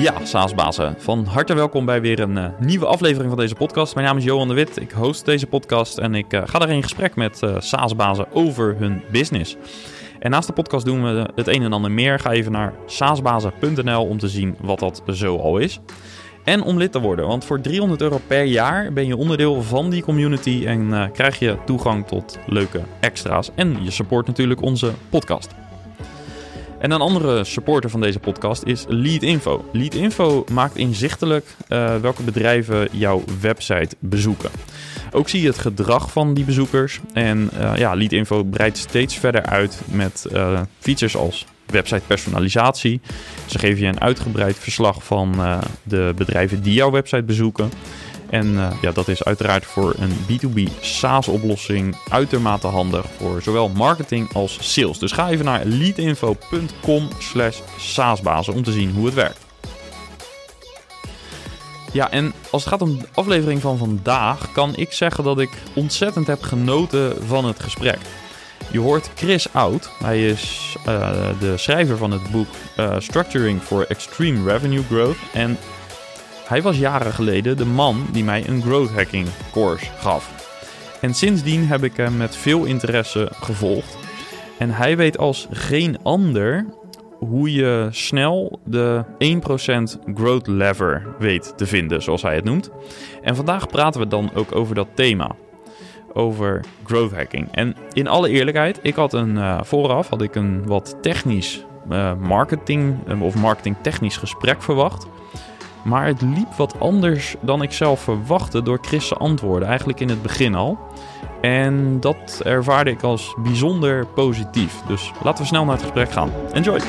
Ja, SaaS-bazen, van harte welkom bij weer een uh, nieuwe aflevering van deze podcast. Mijn naam is Johan de Wit, ik host deze podcast en ik uh, ga daarin in gesprek met uh, SaaS-bazen over hun business. En naast de podcast doen we het een en ander meer. Ga even naar saasbazen.nl om te zien wat dat zo al is. En om lid te worden, want voor 300 euro per jaar ben je onderdeel van die community en krijg je toegang tot leuke extra's. En je support natuurlijk onze podcast. En een andere supporter van deze podcast is Leadinfo. Leadinfo maakt inzichtelijk uh, welke bedrijven jouw website bezoeken. Ook zie je het gedrag van die bezoekers. En uh, ja, Leadinfo breidt steeds verder uit met uh, features als website personalisatie. Ze geven je een uitgebreid verslag van de bedrijven die jouw website bezoeken. En uh, ja, dat is uiteraard voor een B2B SaaS-oplossing uitermate handig voor zowel marketing als sales. Dus ga even naar leadinfo.com slash SaaSbazen om te zien hoe het werkt. Ja, en als het gaat om de aflevering van vandaag, kan ik zeggen dat ik ontzettend heb genoten van het gesprek. Je hoort Chris Oud. Hij is uh, de schrijver van het boek uh, Structuring for Extreme Revenue Growth. En hij was jaren geleden de man die mij een growth hacking course gaf. En sindsdien heb ik hem met veel interesse gevolgd. En hij weet als geen ander hoe je snel de 1% growth lever weet te vinden, zoals hij het noemt. En vandaag praten we dan ook over dat thema. Over growth hacking. En in alle eerlijkheid, ik had een uh, vooraf had ik een wat technisch uh, marketing of marketing technisch gesprek verwacht. Maar het liep wat anders dan ik zelf verwachtte door Chris' antwoorden, eigenlijk in het begin al. En dat ervaarde ik als bijzonder positief. Dus laten we snel naar het gesprek gaan. Enjoy!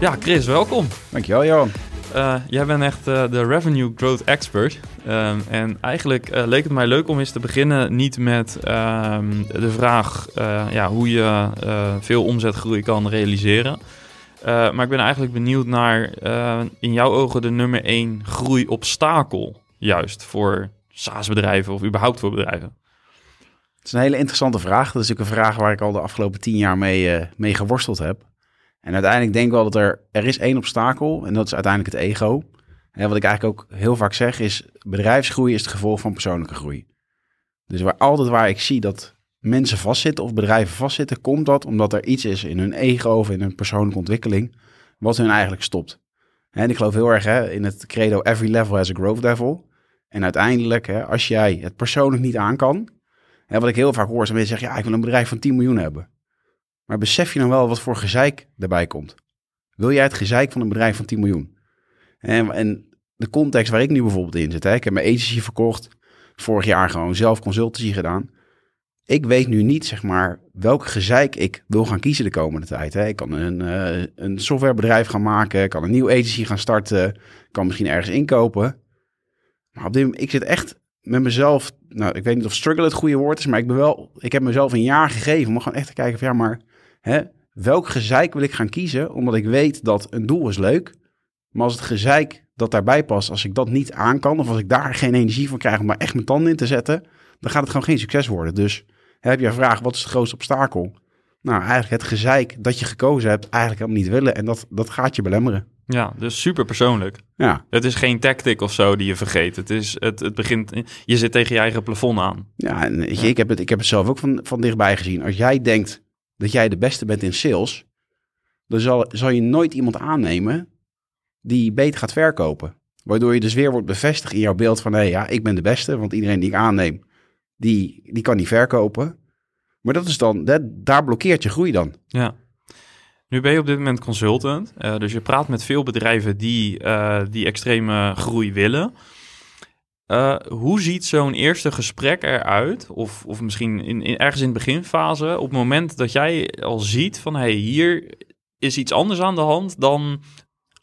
Ja, Chris, welkom. Dankjewel, Johan. Uh, jij bent echt uh, de revenue growth expert. Um, en eigenlijk uh, leek het mij leuk om eens te beginnen niet met um, de vraag ja, hoe je veel omzetgroei kan realiseren. maar ik ben eigenlijk benieuwd naar in jouw ogen de nummer één groeiobstakel juist voor SaaS-bedrijven of überhaupt voor bedrijven. Het is een hele interessante vraag. Dat is ook een vraag waar ik al de afgelopen tien jaar mee, mee geworsteld heb. En uiteindelijk denk ik wel dat er, er is één obstakel en dat is uiteindelijk het ego. En wat ik eigenlijk ook heel vaak zeg is, bedrijfsgroei is het gevolg van persoonlijke groei. Dus waar, altijd waar ik zie dat mensen vastzitten of bedrijven vastzitten, komt dat omdat er iets is in hun ego of in hun persoonlijke ontwikkeling wat hun eigenlijk stopt. En ik geloof heel erg hè, in het credo every level has a growth level. En uiteindelijk, hè, als jij het persoonlijk niet aan kan, hè, wat ik heel vaak hoor, is mensen zeggen, ja, ik wil een bedrijf van 10 miljoen hebben. Maar besef je dan wel wat voor gezeik erbij komt? Wil jij het gezeik van een bedrijf van 10 miljoen? En, en de context waar ik nu bijvoorbeeld in zit, hè, ik heb mijn agency verkocht, vorig jaar gewoon zelf consultancy gedaan. Ik weet nu niet, zeg maar, welk gezeik ik wil gaan kiezen de komende tijd. Hè. Ik kan een, uh, een softwarebedrijf gaan maken, ik kan een nieuw agency gaan starten, kan misschien ergens inkopen. Maar op dit moment, ik zit echt met mezelf, nou, ik weet niet of struggle het goede woord is, maar ik ben wel, ik heb mezelf een jaar gegeven om gewoon echt te kijken van, ja, maar Hè, welk gezeik wil ik gaan kiezen? Omdat ik weet dat een doel is leuk. Maar als het gezeik dat daarbij past, als ik dat niet aan kan, of als ik daar geen energie van krijg om maar echt mijn tanden in te zetten, dan gaat het gewoon geen succes worden. Dus heb je een vraag, wat is het grootste obstakel? Nou, eigenlijk het gezeik dat je gekozen hebt, eigenlijk helemaal niet willen. En dat, dat gaat je belemmeren. Ja, dus super persoonlijk. Ja. Het is geen tactic of zo die je vergeet. Het, is, het, het begint, je zit tegen je eigen plafond aan. Ja, en je, Ik, heb het, ik heb het zelf ook van, van dichtbij gezien. Als jij denkt, dat jij de beste bent in sales, dan zal, zal je nooit iemand aannemen die beter gaat verkopen. Waardoor je dus weer wordt bevestigd in jouw beeld van, hé hey, ja, ik ben de beste, want iedereen die ik aanneem, die, die kan niet verkopen. Maar dat is dan, daar blokkeert je groei dan. Ja. Nu ben je op dit moment consultant, uh, dus je praat met veel bedrijven die, uh, die extreme groei willen. Uh, hoe ziet zo'n eerste gesprek eruit? Of, of misschien in, in, ergens in de beginfase, op het moment dat jij al ziet van hey, hier is iets anders aan de hand dan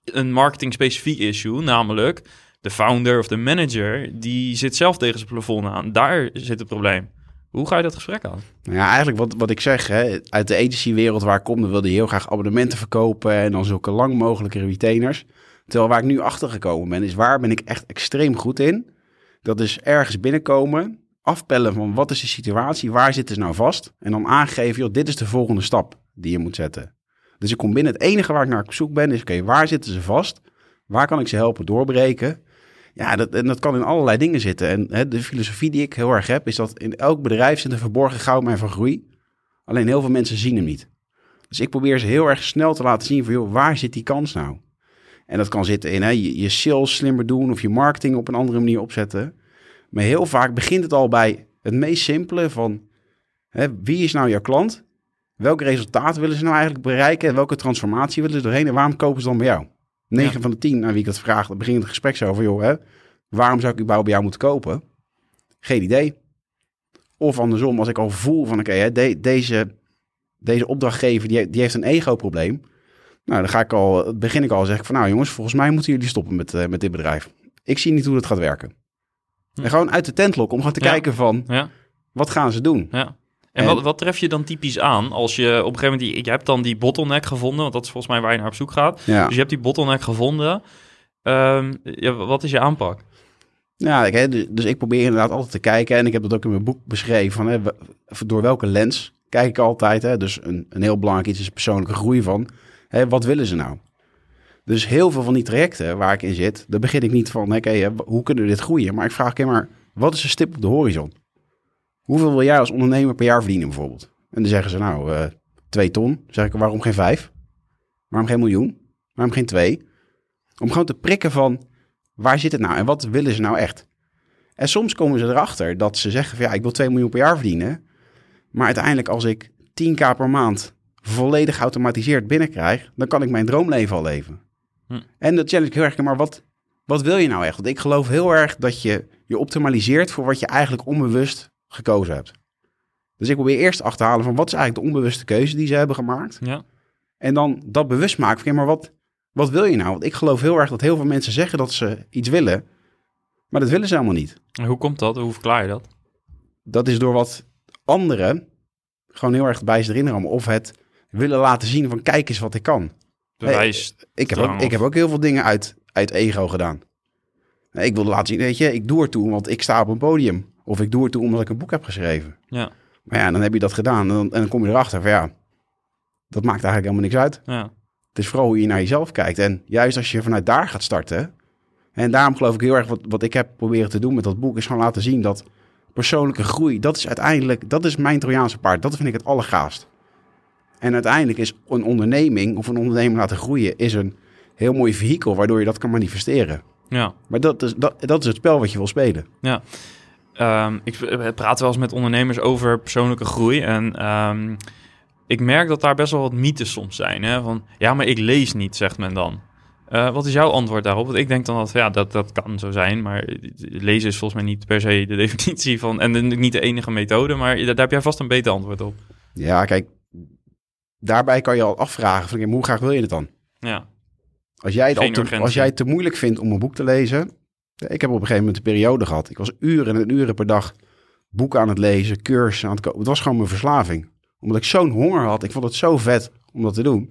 een marketing-specifiek issue, namelijk de founder of de manager, die zit zelf tegen zijn plafond aan. Daar zit het probleem. Hoe ga je dat gesprek aan? Nou ja, eigenlijk wat, wat ik zeg, hè, uit de agency-wereld waar ik kom, wilde je heel graag abonnementen verkopen en dan zulke lang mogelijke retainers. Terwijl waar ik nu achter gekomen ben, is waar ben ik echt extreem goed in? Dat is ergens binnenkomen, afpellen van wat is de situatie, waar zitten ze nou vast? En dan aangeven, joh, dit is de volgende stap die je moet zetten. Dus ik kom binnen, het enige waar ik naar op zoek ben is, oké, waar zitten ze vast? Waar kan ik ze helpen doorbreken? Ja, dat, en dat kan in allerlei dingen zitten. En hè, de filosofie die ik heel erg heb, is dat in elk bedrijf zit een verborgen goudmijn van groei. Alleen heel veel mensen zien hem niet. Dus ik probeer ze heel erg snel te laten zien van, joh, waar zit die kans nou? En dat kan zitten in hè, je, je sales slimmer doen of je marketing op een andere manier opzetten. Maar heel vaak begint het al bij het meest simpele van, hè, wie is nou jouw klant? Welk resultaat willen ze nou eigenlijk bereiken? En welke transformatie willen ze doorheen? En waarom kopen ze dan bij jou? 9 Ja. van de 10 aan wie ik dat vraag, dan begint het gesprek zo van, joh, hè, waarom zou ik überhaupt bij jou moeten kopen? Geen idee. Of andersom, als ik al voel van, oké, hè, de- deze, deze opdrachtgever, die, die heeft een ego-probleem. Nou, dan ga ik al, begin ik al, zeg ik van, nou jongens, volgens mij moeten jullie stoppen met, eh, met dit bedrijf. Ik zie niet hoe dat gaat werken. Hm. En gewoon uit de tent lokken om gewoon te Ja. kijken van, Ja, wat gaan ze doen? ja. En, En- wat, wat tref je dan typisch aan als je op een gegeven moment... Die, je hebt dan die bottleneck gevonden, want dat is volgens mij waar je naar op zoek gaat. Ja. Dus je hebt die bottleneck gevonden. Ja, wat is je aanpak? Ja, dus, ik probeer inderdaad altijd te kijken. En ik heb dat ook in mijn boek beschreven. Van, hè, door welke lens kijk ik altijd. Hè? Dus een, een heel belangrijk iets is persoonlijke groei van. Wat willen ze nou? Dus heel veel van die trajecten waar ik in zit, daar begin ik niet van, oké, hoe kunnen we dit groeien? Maar ik vraag alleen maar, wat is de stip op de horizon? Hoeveel wil jij als ondernemer per jaar verdienen bijvoorbeeld? En dan zeggen ze, nou, eh, twee ton. Dan zeg ik, waarom geen vijf? Waarom geen miljoen? Waarom geen twee? Om gewoon te prikken van, waar zit het nou en wat willen ze nou echt? En soms komen ze erachter dat ze zeggen van ja, ik wil 2 miljoen per jaar verdienen. Maar uiteindelijk als ik 10k per maand volledig geautomatiseerd binnenkrijg, dan kan ik mijn droomleven al leven. Hm. En dat challenge ik heel erg, maar wat, wat wil je nou echt? Want ik geloof heel erg dat je je optimaliseert voor wat je eigenlijk onbewust gekozen hebt. Dus ik probeer eerst achterhalen van wat is eigenlijk de onbewuste keuze die ze hebben gemaakt. Ja, En dan dat bewust maken van, maar wat, wat wil je nou? Want ik geloof heel erg dat heel veel mensen zeggen dat ze iets willen, maar dat willen ze helemaal niet. En hoe komt dat? Hoe verklaar je dat? Dat is door wat anderen gewoon heel erg bij ze erin rammen. Of het willen laten zien van kijk eens wat ik kan. Bewijs. Ik heb, ook, ik heb ook heel veel dingen uit, uit ego gedaan. Nee, Ik wilde laten zien, weet je, ik doe er toe want ik sta op een podium. Of ik doe er toe omdat ik een boek heb geschreven. Ja, Maar ja, dan heb je dat gedaan en dan, en dan kom je erachter van ja, dat maakt eigenlijk helemaal niks uit. ja. Het is vooral hoe je naar jezelf kijkt. En juist als je vanuit daar gaat starten. En daarom geloof ik heel erg wat, wat ik heb proberen te doen met dat boek. Is gewoon laten zien dat persoonlijke groei. Dat is uiteindelijk, dat is mijn Trojaanse paard. Dat vind ik het allergaafst. En uiteindelijk is een onderneming of een ondernemer laten groeien. Is een heel mooi vehikel waardoor je dat kan manifesteren. ja. Maar dat is, dat, dat is het spel wat je wil spelen. Ehm, ik praat wel eens met ondernemers over persoonlijke groei. En ehm, ik merk dat daar best wel wat mythes soms zijn. Hè? Van, ja, maar ik lees niet, zegt men dan. Eh, wat is jouw antwoord daarop? Want ik denk dan dat, ja, dat, dat kan zo zijn. Maar lezen is volgens mij niet per se de definitie van... En niet de enige methode, maar daar heb jij vast een beter antwoord op. Ja, kijk. Daarbij kan je al afvragen van, hoe graag wil je het dan? Ja, Als jij, het te, als jij het te moeilijk vindt om een boek te lezen. Ik heb op een gegeven moment een periode gehad. Ik was uren en uren per dag boeken aan het lezen, cursussen aan het kopen. Het was gewoon mijn verslaving. Omdat ik zo'n honger had. Ik vond het zo vet om dat te doen.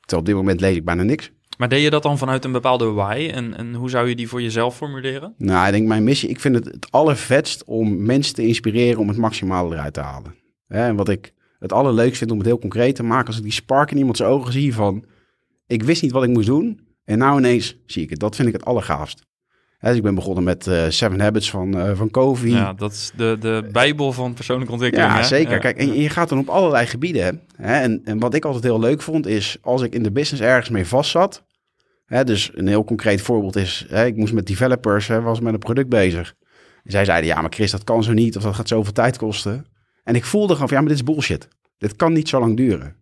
Terwijl op dit moment lees ik bijna niks. maar deed je dat dan vanuit een bepaalde why? En, en hoe zou je die voor jezelf formuleren? Nou, ik denk mijn missie. Ik vind het het allervetst om mensen te inspireren om het maximale eruit te halen. En wat ik het allerleukst vind om het heel concreet te maken. Als ik die spark in iemands ogen zie van... Ik wist niet wat ik moest doen. En nou ineens zie ik het. Dat vind ik het allergaafst. Dus ik ben begonnen met eh, Seven Habits van, eh van Covey. Ja, dat is de, de bijbel van persoonlijke ontwikkeling. Ja, hè? zeker. Ja. Kijk, en je gaat dan op allerlei gebieden. Hè? En, en wat ik altijd heel leuk vond, is als ik in de business ergens mee vast zat. Hè, dus een heel concreet voorbeeld is, hè, ik moest met developers, hè, was met een product bezig. En zij zeiden, ja, maar Chris, dat kan zo niet, of dat gaat zoveel tijd kosten. En ik voelde gewoon van, ja, maar dit is bullshit. Dit kan niet zo lang duren.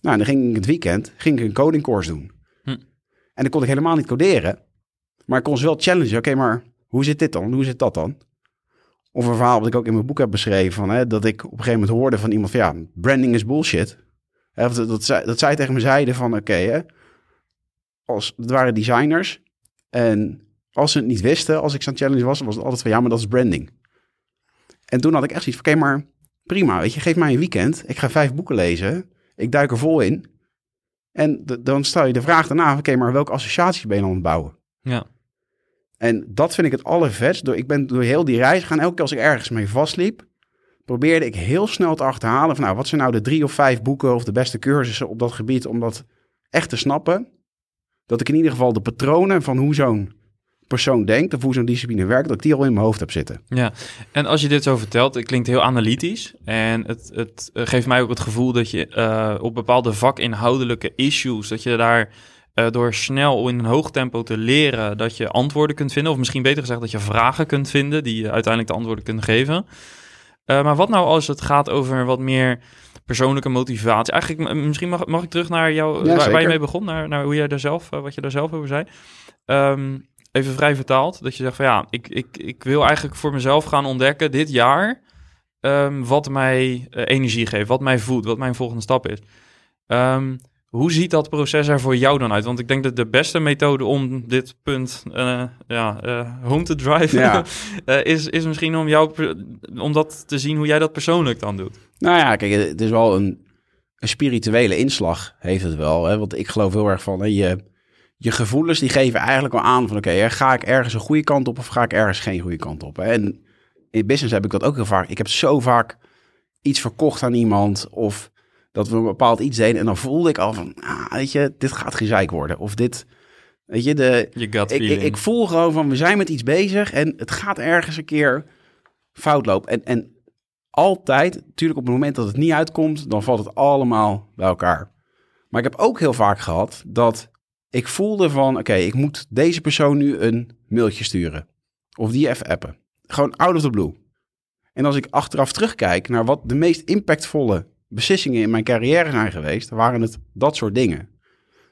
Nou, en dan ging ik het weekend, ging ik een coding course doen. Hm. En dan kon ik helemaal niet coderen. Maar ik kon ze wel challengen. Oké, maar hoe zit dit dan? Hoe zit dat dan? Of een verhaal wat ik ook in mijn boek heb beschreven. Van, hè, dat ik op een gegeven moment hoorde van iemand van ja, branding is bullshit. Hè, of dat, dat, zij, dat zij tegen me zeiden van oké, hè, als het waren designers. En als ze het niet wisten, als ik zo'n challenge was, was het altijd van ja, maar dat is branding. En toen had ik echt zoiets van oké, maar prima, weet je, geef mij een weekend. Ik ga vijf boeken lezen. Ik duik er vol in. En dan stel je de vraag daarna, oké, maar welke associaties ben je aan het bouwen? Ja. En dat vind ik het allervetst. Door, ik ben door heel die reis gaan. Elke keer als ik ergens mee vastliep, probeerde ik heel snel te achterhalen van nou, wat zijn nou de drie of vijf boeken of de beste cursussen op dat gebied om dat echt te snappen. Dat ik in ieder geval de patronen van hoe zo'n persoon denkt of hoe zo'n discipline werkt, dat ik die al in mijn hoofd heb zitten. Ja, en als je dit zo vertelt, het klinkt heel analytisch. En het, het eh, geeft mij ook het gevoel dat je uh, op bepaalde vakinhoudelijke issues, dat je daar uh, door snel in een hoog tempo te leren, dat je antwoorden kunt vinden. Of misschien beter gezegd, dat je vragen kunt vinden die je uiteindelijk de antwoorden kunnen geven. maar wat nou als het gaat over wat meer persoonlijke motivatie? Eigenlijk, misschien mag, mag ik terug naar jou, Ja, waar, waar je mee begon, naar, naar hoe jij daar zelf, wat je daar zelf over zei. Ehm, even vrij vertaald, dat je zegt van ja, ik, ik, ik wil eigenlijk voor mezelf gaan ontdekken dit jaar ehm, wat mij eh, energie geeft, wat mij voedt, wat mijn volgende stap is. Ehm, hoe ziet dat proces er voor jou dan uit? Want ik denk dat de beste methode om dit punt eh, ja, eh, home te driven Ja. eh, is, is misschien om, jou, om dat te zien hoe jij dat persoonlijk dan doet. Nou ja, kijk, het is wel een, een spirituele inslag, heeft het wel. Hè? Want ik geloof heel erg van, hè, je, je gevoelens die geven eigenlijk al aan van, oké, ga ik ergens een goede kant op of ga ik ergens geen goede kant op? En in business heb ik dat ook heel vaak. Ik heb zo vaak iets verkocht aan iemand of dat we een bepaald iets deden en dan voelde ik al van, ah, weet je, dit gaat gezeik worden. Of dit, weet je, de, ik, ik, ik voel gewoon van, we zijn met iets bezig en het gaat ergens een keer fout lopen. En, en altijd, natuurlijk op het moment dat het niet uitkomt, dan valt het allemaal bij elkaar. Maar ik heb ook heel vaak gehad dat ik voelde van, oké, ik moet deze persoon nu een mailtje sturen. Of die even appen. Gewoon out of the blue. En als ik achteraf terugkijk naar wat de meest impactvolle beslissingen in mijn carrière zijn geweest, waren het dat soort dingen.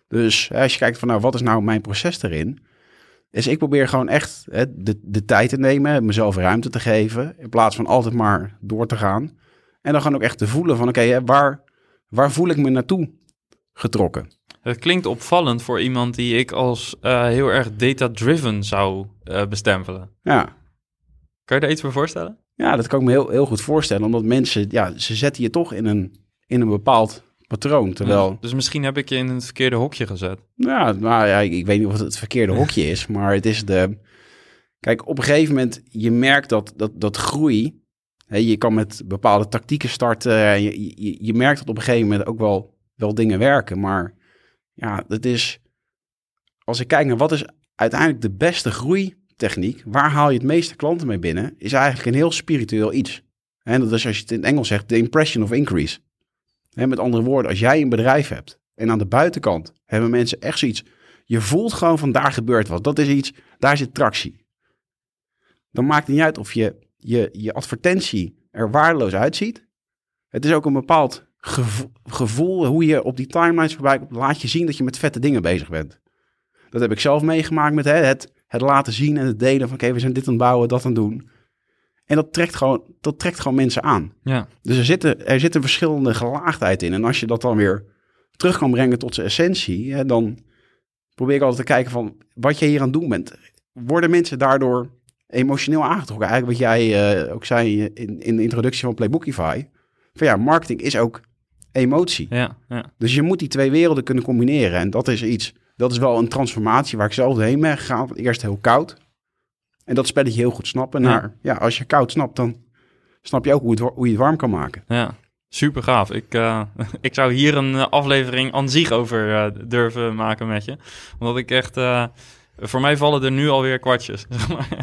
Dus als je kijkt van, nou, wat is nou mijn proces erin? Is ik probeer gewoon echt hè, de, de tijd te nemen, mezelf ruimte te geven, in plaats van altijd maar door te gaan. En dan gewoon ook echt te voelen van, oké, waar, waar voel ik me naartoe getrokken? Het klinkt opvallend voor iemand die ik als eh, heel erg data-driven zou eh, bestempelen. Ja. Kan je daar iets voor voorstellen? Ja, dat kan ik me heel, heel goed voorstellen. Omdat mensen, ja, ze zetten je toch in een, in een bepaald patroon. Terwijl, Ja, Dus misschien heb ik je in het verkeerde hokje gezet. ja, nou ja, ik, ik weet niet of het het verkeerde hokje is. Maar het is de... Kijk, op een gegeven moment, je merkt dat, dat, dat groei... Hè, je kan met bepaalde tactieken starten. en Je, je, je merkt dat op een gegeven moment ook wel, wel dingen werken. Maar ja, dat is... Als ik kijk naar wat is uiteindelijk de beste groeitechniek... waar haal je het meeste klanten mee binnen... is eigenlijk een heel spiritueel iets. En dat is als je het in Engels zegt, de impression of increase. Met andere woorden, als jij een bedrijf hebt en aan de buitenkant hebben mensen echt zoiets. Je voelt gewoon van daar gebeurt wat. Dat is iets, daar zit tractie. Dan maakt het niet uit of je, je, je advertentie er waardeloos uitziet. Het is ook een bepaald gevo- gevoel hoe je op die timelines voorbij komt. Laat je zien dat je met vette dingen bezig bent. Dat heb ik zelf meegemaakt met hè, het, het laten zien en het delen van oké, we zijn dit aan het bouwen, dat aan het doen. En dat trekt gewoon, dat trekt gewoon mensen aan. Ja, Dus er zitten, er zit een verschillende gelaagdheid in. En als je dat dan weer terug kan brengen tot zijn essentie, hè, dan probeer ik altijd te kijken van wat je hier aan het doen bent. Worden mensen daardoor emotioneel aangetrokken? Eigenlijk wat jij eh, ook zei in, in de introductie van Playbookify. Van ja, marketing is ook emotie. ja, ja. Dus je moet die twee werelden kunnen combineren. En dat is iets, dat is wel een transformatie waar ik zelf doorheen ben gegaan. Eerst heel koud. En dat spelletje heel goed snappen. Ja. Naar, ja, als je koud snapt, dan snap je ook hoe, het, hoe je het warm kan maken. ja. Super gaaf. Ik, eh, ik zou hier een eh, aflevering aan zich over eh, durven maken met je. Omdat ik echt... voor mij vallen er nu alweer kwartjes.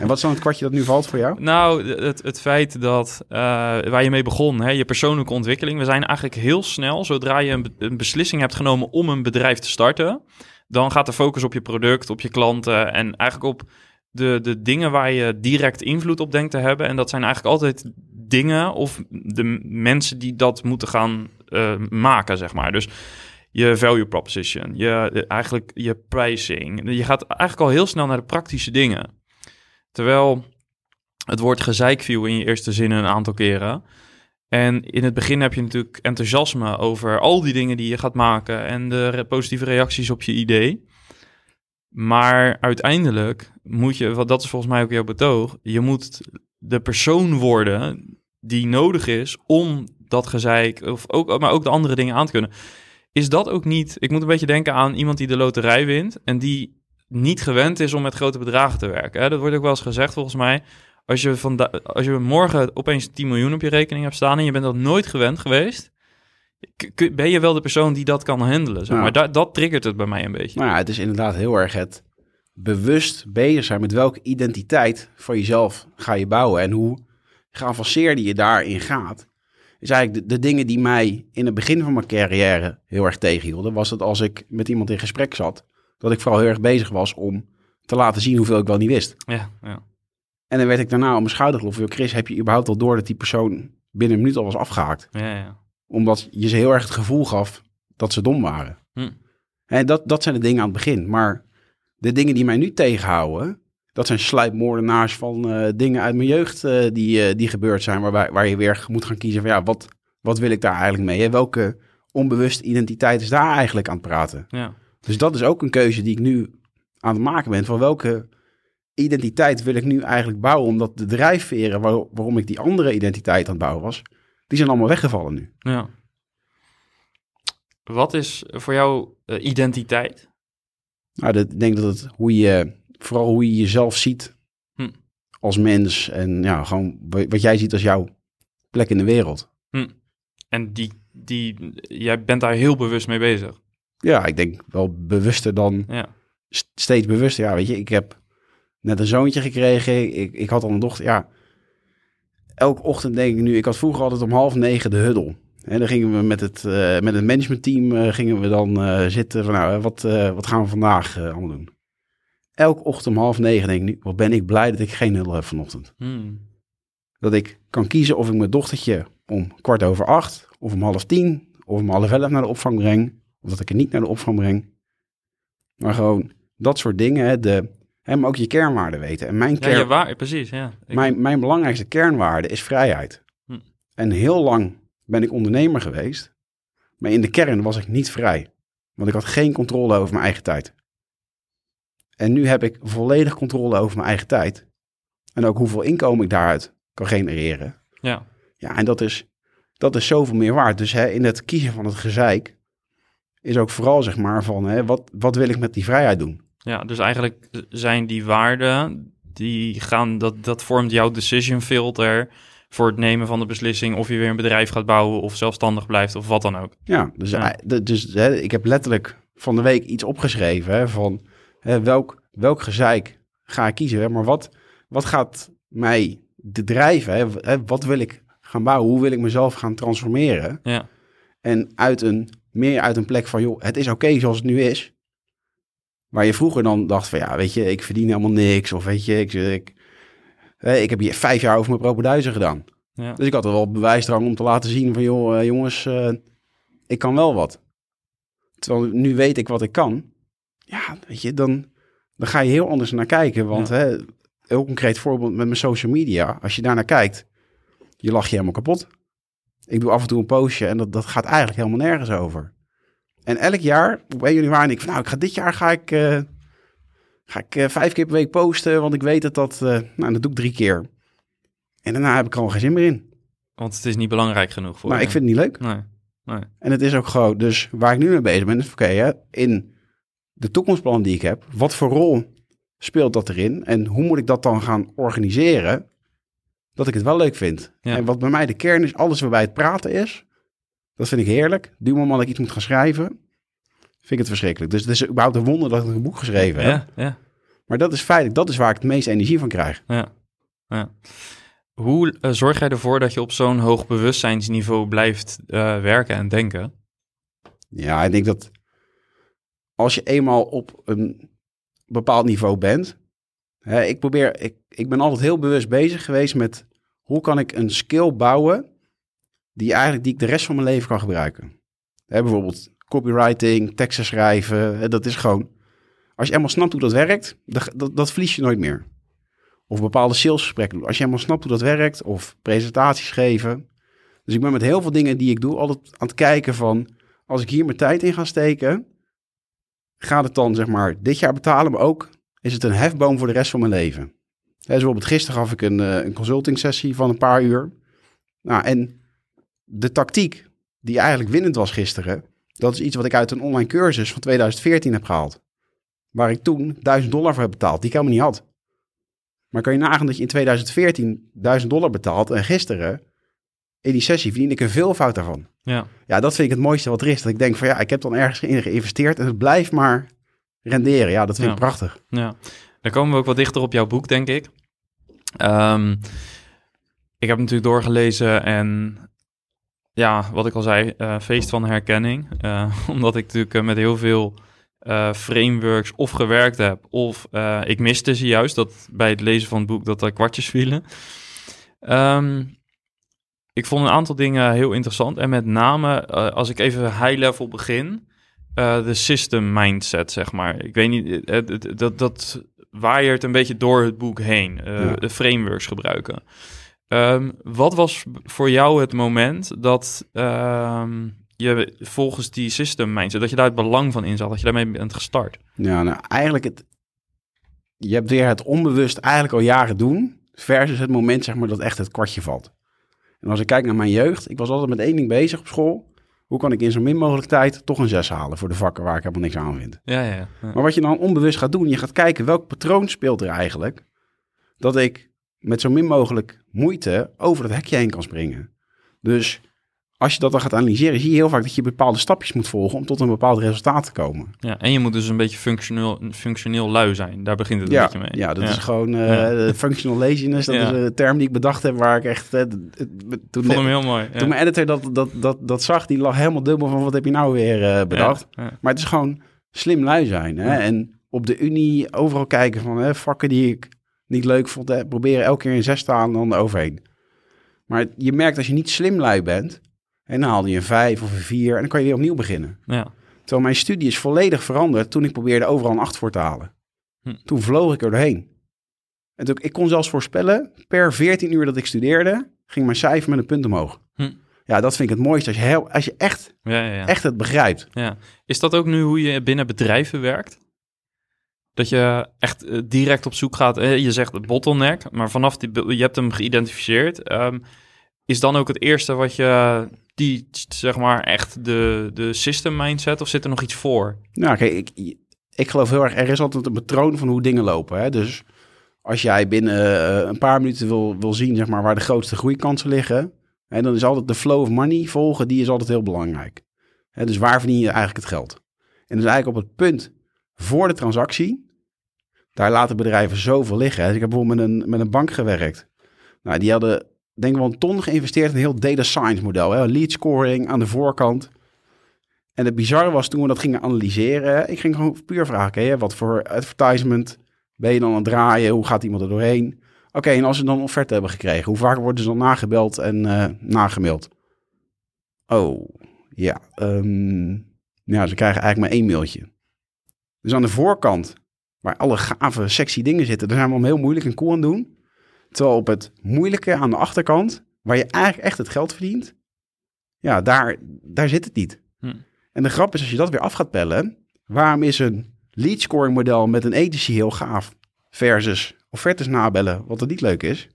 En wat is dan het kwartje dat nu valt voor jou? Nou, het, het feit dat eh, waar je mee begon, hè, je persoonlijke ontwikkeling. We zijn eigenlijk heel snel, zodra je een, be- een beslissing hebt genomen om een bedrijf te starten, dan gaat de focus op je product, op je klanten en eigenlijk op de, de dingen waar je direct invloed op denkt te hebben. En dat zijn eigenlijk altijd dingen of de mensen die dat moeten gaan eh, maken, zeg maar. Dus je value proposition, je, eigenlijk je pricing. Je gaat eigenlijk al heel snel naar de praktische dingen. Terwijl het woord gezeik viel in je eerste zin een aantal keren. En in het begin heb je natuurlijk enthousiasme over al die dingen die je gaat maken en de positieve reacties op je idee. Maar uiteindelijk moet je, wat dat is volgens mij ook jouw betoog, je moet de persoon worden die nodig is om dat gezeik, of ook, maar ook de andere dingen aan te kunnen. Is dat ook niet, ik moet een beetje denken aan iemand die de loterij wint en die niet gewend is om met grote bedragen te werken. Hè? Dat wordt ook wel eens gezegd volgens mij. Als je, vanda- als je morgen opeens 10 miljoen op je rekening hebt staan en je bent dat nooit gewend geweest, ben je wel de persoon die dat kan handelen. Zeg Ja. maar da- dat triggert het bij mij een beetje. Nou ja, het is inderdaad heel erg het bewust bezig zijn met welke identiteit van jezelf ga je bouwen en hoe geavanceerder je daarin gaat. Is eigenlijk de, de dingen die mij in het begin van mijn carrière heel erg tegenhielden, was dat als ik met iemand in gesprek zat, dat ik vooral heel erg bezig was om te laten zien hoeveel ik wel niet wist. Ja, ja. En dan werd ik daarna op mijn schouder gelopen. "Joh, Chris, heb je überhaupt al door dat die persoon binnen een minuut al was afgehaakt? ja, ja. Omdat je ze heel erg het gevoel gaf dat ze dom waren. Hm. En dat, dat zijn de dingen aan het begin. Maar de dingen die mij nu tegenhouden, dat zijn sluipmoordenaars van eh, dingen uit mijn jeugd eh, die, eh, die gebeurd zijn. Waarbij, waar je weer moet gaan kiezen van ja, wat, wat wil ik daar eigenlijk mee? Hè? Welke onbewuste identiteit is daar eigenlijk aan het praten? ja. Dus dat is ook een keuze die ik nu aan het maken ben. Van welke identiteit wil ik nu eigenlijk bouwen? Omdat de drijfveren waar- waarom ik die andere identiteit aan het bouwen was, die zijn allemaal weggevallen nu. ja. Wat is voor jou identiteit? Nou, ik denk dat het hoe je, vooral hoe je jezelf ziet Hm. als mens. En ja, gewoon wa- wat jij ziet als jouw plek in de wereld. En die, die, jij bent daar heel bewust mee bezig. Ja, ik denk wel bewuster dan Ja, st- steeds bewuster. Ja, weet je, ik heb net een zoontje gekregen. Ik, ik had al een dochter. Ja, elke ochtend denk ik nu. Ik had vroeger altijd om half negen de huddle. En dan gingen we met het, eh, met het managementteam eh, gingen we dan eh, zitten van nou, wat, wat gaan we vandaag allemaal doen? Elke ochtend om half negen denk ik nu, wat ben ik blij dat ik geen huddle heb vanochtend. Hmm. Dat ik kan kiezen of ik mijn dochtertje om kwart over acht, of om half tien, of om half elf naar de opvang breng. Of dat ik er niet naar de opvang breng. Maar gewoon dat soort dingen, hè, de, hè, maar ook je kernwaarden weten. En mijn, kern, ja, waar, precies. Ja. Ik- mijn, mijn belangrijkste kernwaarde is vrijheid. Hm. En heel lang ben ik ondernemer geweest. Maar in de kern was ik niet vrij. Want ik had geen controle over mijn eigen tijd. En nu heb ik volledig controle over mijn eigen tijd. En ook hoeveel inkomen ik daaruit kan genereren. ja. Ja, en dat is, dat is zoveel meer waard. Dus hè, in het kiezen van het gezeik is ook vooral zeg maar van hè, wat, wat wil ik met die vrijheid doen? ja, dus eigenlijk zijn die waarden, die gaan, dat, dat vormt jouw decision filter voor het nemen van de beslissing of je weer een bedrijf gaat bouwen of zelfstandig blijft of wat dan ook. Ja, dus, Ja. dus hè, ik heb letterlijk van de week iets opgeschreven hè, van welk, welk gezeik ga ik kiezen. Hè, maar wat, wat gaat mij de drijven? Hè? Wat wil ik gaan bouwen? Hoe wil ik mezelf gaan transformeren? Ja, En uit een, meer uit een plek van, joh, het is oké zoals het nu is. Waar je vroeger dan dacht van, ja, weet je, ik verdien helemaal niks. Of weet je, ik, ik, hè, ik heb hier vijf jaar over mijn propenduizen gedaan. ja, Dus ik had er wel bewijsdrang om te laten zien van, joh, eh, jongens, eh, ik kan wel wat. Terwijl nu weet ik wat ik kan. Ja, weet je, dan, dan ga je heel anders naar kijken. Want Ja. hè, heel concreet voorbeeld met mijn social media. Als je daarnaar kijkt, je lacht je helemaal kapot. Ik doe af en toe een postje en dat, dat gaat eigenlijk helemaal nergens over. En elk jaar, op 1 januari, denk ik van, nou, ik ga dit jaar ga ik, eh, ga ik eh, vijf keer per week posten. Want ik weet dat dat, eh, nou, dat doe ik drie keer. En daarna heb ik gewoon geen zin meer in. want het is niet belangrijk genoeg voor Maar je. ik vind het niet leuk. Nee, nee. En het is ook gewoon, dus waar ik nu mee bezig ben, is oké, in de toekomstplan die ik heb, wat voor rol speelt dat erin? En hoe moet ik dat dan gaan organiseren, dat ik het wel leuk vind? Ja. En wat bij mij de kern is, alles waarbij het praten is, dat vind ik heerlijk. Du moment dat ik iets moet gaan schrijven, vind ik het verschrikkelijk. Dus het is überhaupt een wonder dat ik een boek geschreven heb. Ja, ja, Maar dat is feitelijk, dat is waar ik het meeste energie van krijg. ja, ja. Hoe eh, zorg jij ervoor dat je op zo'n hoog bewustzijnsniveau blijft eh, werken en denken? Ja, ik denk dat als je eenmaal op een bepaald niveau bent. Hè, ik, probeer, ik, ik ben altijd heel bewust bezig geweest met hoe kan ik een skill bouwen die, eigenlijk, die ik de rest van mijn leven kan gebruiken. Hè, bijvoorbeeld copywriting, teksten schrijven. Hè, dat is gewoon, als je eenmaal snapt hoe dat werkt, dat, dat, dat verlies je nooit meer. Of bepaalde salesgesprekken doen. Als je eenmaal snapt hoe dat werkt, of presentaties geven. Dus ik ben met heel veel dingen die ik doe altijd aan het kijken van als ik hier mijn tijd in ga steken, gaat het dan zeg maar dit jaar betalen, maar ook is het een hefboom voor de rest van mijn leven. Hè, dus bijvoorbeeld gisteren gaf ik een, eh, een consulting sessie van een paar uur. Nou, en de tactiek die eigenlijk winnend was gisteren, dat is iets wat ik uit een online cursus van 2014 heb gehaald. waar ik toen 1000 dollar voor heb betaald, die ik helemaal niet had. Maar kan je nagaan dat je in 2014 1000 dollar betaalt en gisteren in die sessie verdien ik een veelvoud daarvan. Ja. Ja, dat vind ik het mooiste wat er is. Dat ik denk van ja, ik heb dan ergens in geïnvesteerd en het blijft maar renderen. Ja, dat vind Ja. ik prachtig. Ja, dan komen we ook wat dichter op jouw boek, denk ik. Ehm, ik heb natuurlijk doorgelezen en ja, wat ik al zei, eh, feest van herkenning. Eh, omdat ik natuurlijk eh, met heel veel frameworks of gewerkt heb, of ik miste ze juist, dat bij het lezen van het boek dat er kwartjes vielen. Ehm, ik vond een aantal dingen heel interessant en met name, eh, als ik even high level begin, eh, de system mindset, zeg maar. Ik weet niet, eh, dat, dat waaiert een beetje door het boek heen. Ja. De frameworks gebruiken. Ehm, wat was voor jou het moment dat ehm, je volgens die system mindset, dat je daar het belang van inzag, dat je daarmee bent gestart? Ja, nou eigenlijk het... Je hebt weer het onbewust eigenlijk al jaren doen... versus het moment zeg maar dat echt het kwartje valt. En als ik kijk naar mijn jeugd... ik was altijd met één ding bezig op school. Hoe kan ik in zo min mogelijk tijd toch een zes halen... voor de vakken waar ik helemaal niks aan vind. Ja, ja, ja. Maar wat je dan onbewust gaat doen... je gaat kijken welk patroon speelt er eigenlijk... dat ik met zo min mogelijk moeite over het hekje heen kan springen. Dus als je dat dan gaat analyseren... zie je heel vaak dat je bepaalde stapjes moet volgen... om tot een bepaald resultaat te komen. ja. En je moet dus een beetje functioneel, functioneel lui zijn. Daar begint het een ja, beetje mee. Ja, dat Ja. is gewoon eh, Ja. functional laziness. Dat is een term die ik bedacht heb waar ik echt... eh, toen, vond hem heel mooi. Toen mijn editor dat, dat, dat, dat zag, die lag helemaal dubbel van wat heb je nou weer eh, bedacht. Maar het is gewoon slim lui zijn. Hè? En op de unie overal kijken van hè, vakken die ik niet leuk vond. Hè, proberen elke keer een zes te halen en dan eroverheen. Maar je merkt als je niet slim lui bent... en dan haalde je een vijf of een vier en dan kan je weer opnieuw beginnen. Ja. Terwijl mijn studie is volledig veranderd toen ik probeerde overal een 8 voor te halen. Hm. Toen vloog ik er doorheen. En toen, ik kon zelfs voorspellen, per 14 uur dat ik studeerde, ging mijn cijfer met een punt omhoog. Hm. Ja, dat vind ik het mooiste. Als je, heel, als je echt, Ja, ja, ja. echt het begrijpt. Ja. Is dat ook nu hoe je binnen bedrijven werkt? Dat je echt eh, direct op zoek gaat. je zegt de bottleneck, maar vanaf die, je hebt hem geïdentificeerd. ehm, is dan ook het eerste wat je die zeg maar echt de, de system mindset of zit er nog iets voor? Nou, kijk, ik, ik geloof heel erg, er is altijd een patroon van hoe dingen lopen. Hè? Dus als jij binnen eh, een paar minuten wil, wil zien zeg maar, waar de grootste groeikansen liggen, hè, dan is altijd de flow of money volgen, die is altijd heel belangrijk. Hè, dus waar verdien je eigenlijk het geld? En dus eigenlijk op het punt voor de transactie, daar laten bedrijven zoveel liggen. Dus ik heb bijvoorbeeld met een, met een bank gewerkt. Nou, die hadden denk wel een ton geïnvesteerd in een heel data science model. Hè. Lead scoring aan de voorkant. En het bizarre was toen we dat gingen analyseren. Ik ging gewoon puur vragen, oké, wat voor advertisement ben je dan aan het draaien? Hoe gaat iemand er doorheen? Oké, en als ze dan een offerte hebben gekregen, hoe vaak worden ze dan nagebeld en eh, nagemaild? Oh, ja. ehm, ja, ze krijgen eigenlijk maar één mailtje. Dus aan de voorkant, waar alle gave, sexy dingen zitten, daar zijn we om heel moeilijk en cool aan doen. Terwijl op het moeilijke aan de achterkant, waar je eigenlijk echt het geld verdient, ja, daar, daar zit het niet. Hm. En de grap is, als je dat weer af gaat pellen, waarom is een lead scoring model met een agency heel gaaf versus offertes nabellen, wat er niet leuk is?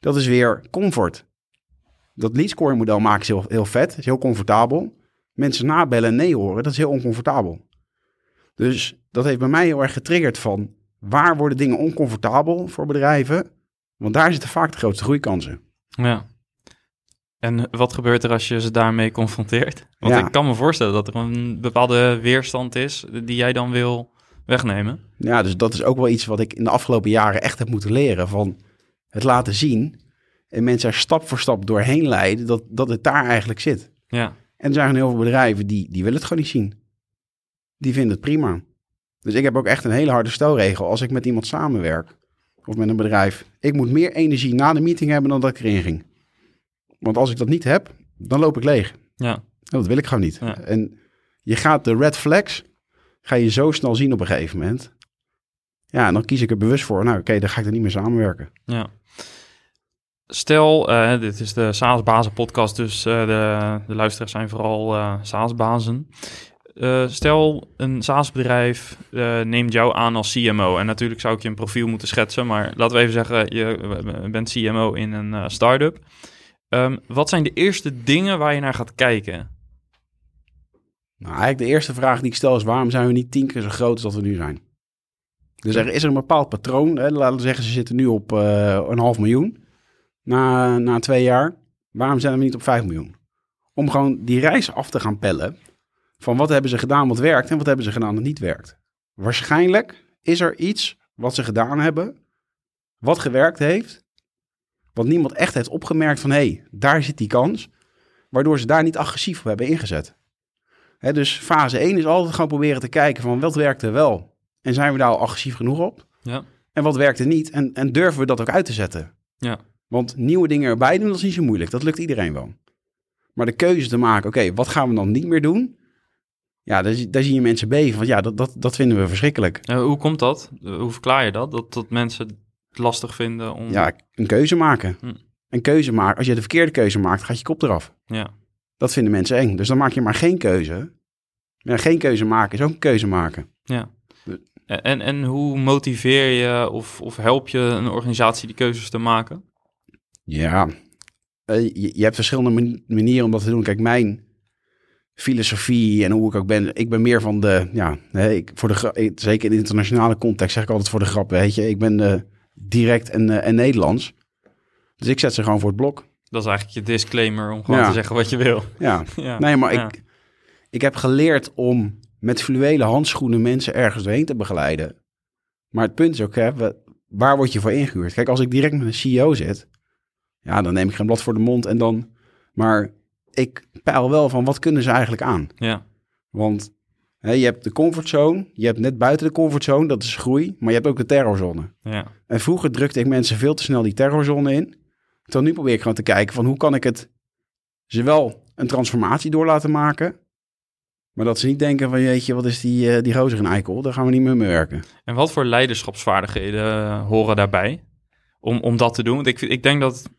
Dat is weer comfort. Dat lead scoring model maken ze heel, heel vet, is heel comfortabel. Mensen nabellen en nee horen, dat is heel oncomfortabel. Dus dat heeft bij mij heel erg getriggerd van waar worden dingen oncomfortabel voor bedrijven? Want daar zitten vaak de grootste groeikansen. Ja. En wat gebeurt er als je ze daarmee confronteert? Want Ja. ik kan me voorstellen dat er een bepaalde weerstand is die jij dan wil wegnemen. Ja, dus dat is ook wel iets wat ik in de afgelopen jaren echt heb moeten leren. Van het laten zien en mensen er stap voor stap doorheen leiden dat, dat het daar eigenlijk zit. Ja, En er zijn heel veel bedrijven die, die willen het gewoon niet zien. Die vinden het prima. Dus ik heb ook echt een hele harde stelregel. Als ik met iemand samenwerk of met een bedrijf. Ik moet meer energie na de meeting hebben dan dat ik erin ging. Want als ik dat niet heb, dan loop ik leeg. ja, En dat wil ik gewoon niet. Ja. En je gaat de red flags, ga je zo snel zien op een gegeven moment. Ja, en dan kies ik er bewust voor. Nou, oké, dan ga ik er niet meer samenwerken. ja. Stel, eh, dit is de SaaS-bazen podcast, dus eh, de, de luisteraars zijn vooral eh SaaS-bazen. Eh, stel, een SaaS-bedrijf eh, neemt jou aan als CMO. En natuurlijk zou ik je een profiel moeten schetsen, maar laten we even zeggen, je bent CMO in een eh, start-up. Ehm, wat zijn de eerste dingen waar je naar gaat kijken? Nou, eigenlijk de eerste vraag die ik stel is: waarom zijn we niet tien keer zo groot als we nu zijn? Dus er is er een bepaald patroon. Hè? Laten we zeggen, ze zitten nu op uh, een half miljoen na, na twee jaar. Waarom zijn we niet op 5 miljoen? Om gewoon die reis af te gaan pellen. Van wat hebben ze gedaan wat werkt en wat hebben ze gedaan wat niet werkt. Waarschijnlijk is er iets wat ze gedaan hebben, wat gewerkt heeft, wat niemand echt heeft opgemerkt van hé, hey, daar zit die kans, waardoor ze daar niet agressief op hebben ingezet. Hè, dus fase 1 is altijd gewoon proberen te kijken van wat werkt er wel en zijn we daar al agressief genoeg op? Ja. En wat werkt er niet en, en durven we dat ook uit te zetten? Ja. Want nieuwe dingen erbij doen, dat is niet zo moeilijk. Dat lukt iedereen wel. Maar de keuze te maken, oké, wat gaan we dan niet meer doen? Ja, daar, daar zie je mensen beven. Want ja, dat, dat, dat vinden we verschrikkelijk. Hoe komt dat? Hoe verklaar je dat? Dat, dat mensen het lastig vinden om... Ja, een keuze maken. Hm. Een keuze maken. Als je de verkeerde keuze maakt, gaat je kop eraf. Ja. Dat vinden mensen eng. Dus dan maak je maar geen keuze. Ja, geen keuze maken is ook een keuze maken. Ja. En, en hoe motiveer je of, of help je een organisatie die keuzes te maken? Ja, uh, je, je, hebt verschillende manieren om dat te doen. Kijk, mijn filosofie en hoe ik ook ben. Ik ben meer van de, ja, ik, voor de, zeker in de internationale context zeg ik altijd voor de grap, weet je. Ik ben uh, direct en, uh, en Nederlands. Dus ik zet ze gewoon voor het blok. Dat is eigenlijk je disclaimer om gewoon ja. te zeggen wat je wil. Ja, ja. nee, maar ja. ik, ik heb geleerd om met fluwelen handschoenen mensen ergens doorheen te begeleiden. Maar het punt is ook, hè, waar word je voor ingehuurd? Kijk, als ik direct met een CEO zit, ja, dan neem ik geen blad voor de mond en dan... Maar ik peil wel van wat kunnen ze eigenlijk aan? Ja. Want hè, je hebt de comfortzone, je hebt net buiten de comfortzone, dat is groei, maar je hebt ook de terrorzone. Ja. En vroeger drukte ik mensen veel te snel die terrorzone in. Terwijl nu probeer ik gewoon te kijken van hoe kan ik het ze wel een transformatie door laten maken, maar dat ze niet denken van jeetje, wat is die, uh, die gozer een eikel, daar gaan we niet meer mee werken. En wat voor leiderschapsvaardigheden horen daarbij om, om dat te doen? Want ik, ik denk dat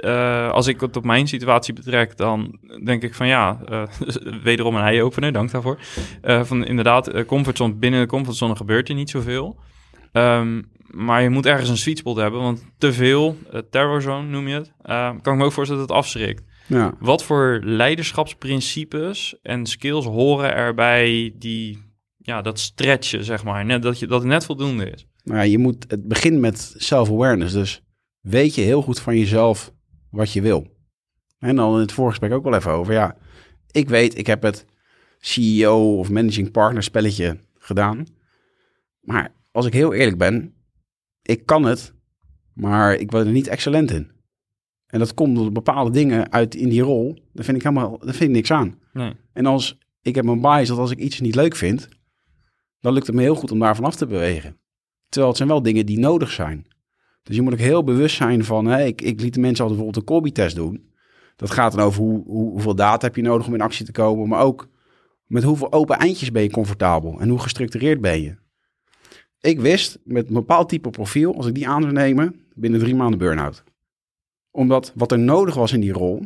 uh, als ik het op mijn situatie betrek, dan denk ik van ja, uh, wederom een eye-opener, dank daarvoor. Uh, van inderdaad, comfortzone, binnen de comfortzone gebeurt er niet zoveel. Um, maar je moet ergens een sweet spot hebben, want te veel, terrorzone noem je het, kan ik me ook voorstellen dat het afschrikt. Ja. Wat voor leiderschapsprincipes en skills horen erbij die, ja, dat stretchen, zeg maar, net, dat, je, dat het net voldoende is? Nou ja, je moet, het begint met self-awareness, dus weet je heel goed van jezelf wat je wil. En dan in het voorgesprek ook wel even over. Ja, ik weet, ik heb het CEO of managing partner spelletje gedaan. Maar als ik heel eerlijk ben, ik kan het, maar ik word er niet excellent in. En dat komt door bepaalde dingen uit in die rol. Daar vind ik helemaal, daar vind ik niks aan. Nee. En als ik heb mijn bias dat als ik iets niet leuk vind, dan lukt het me heel goed om daarvan af te bewegen. Terwijl het zijn wel dingen die nodig zijn. Dus je moet ook heel bewust zijn van, hè, ik, ik liet de mensen altijd bijvoorbeeld een Colby-test doen. Dat gaat dan over hoe, hoe, hoeveel data heb je nodig om in actie te komen, maar ook met hoeveel open eindjes ben je comfortabel en hoe gestructureerd ben je. Ik wist met een bepaald type profiel, als ik die aan zou nemen, binnen drie maanden burn-out. Omdat wat er nodig was in die rol,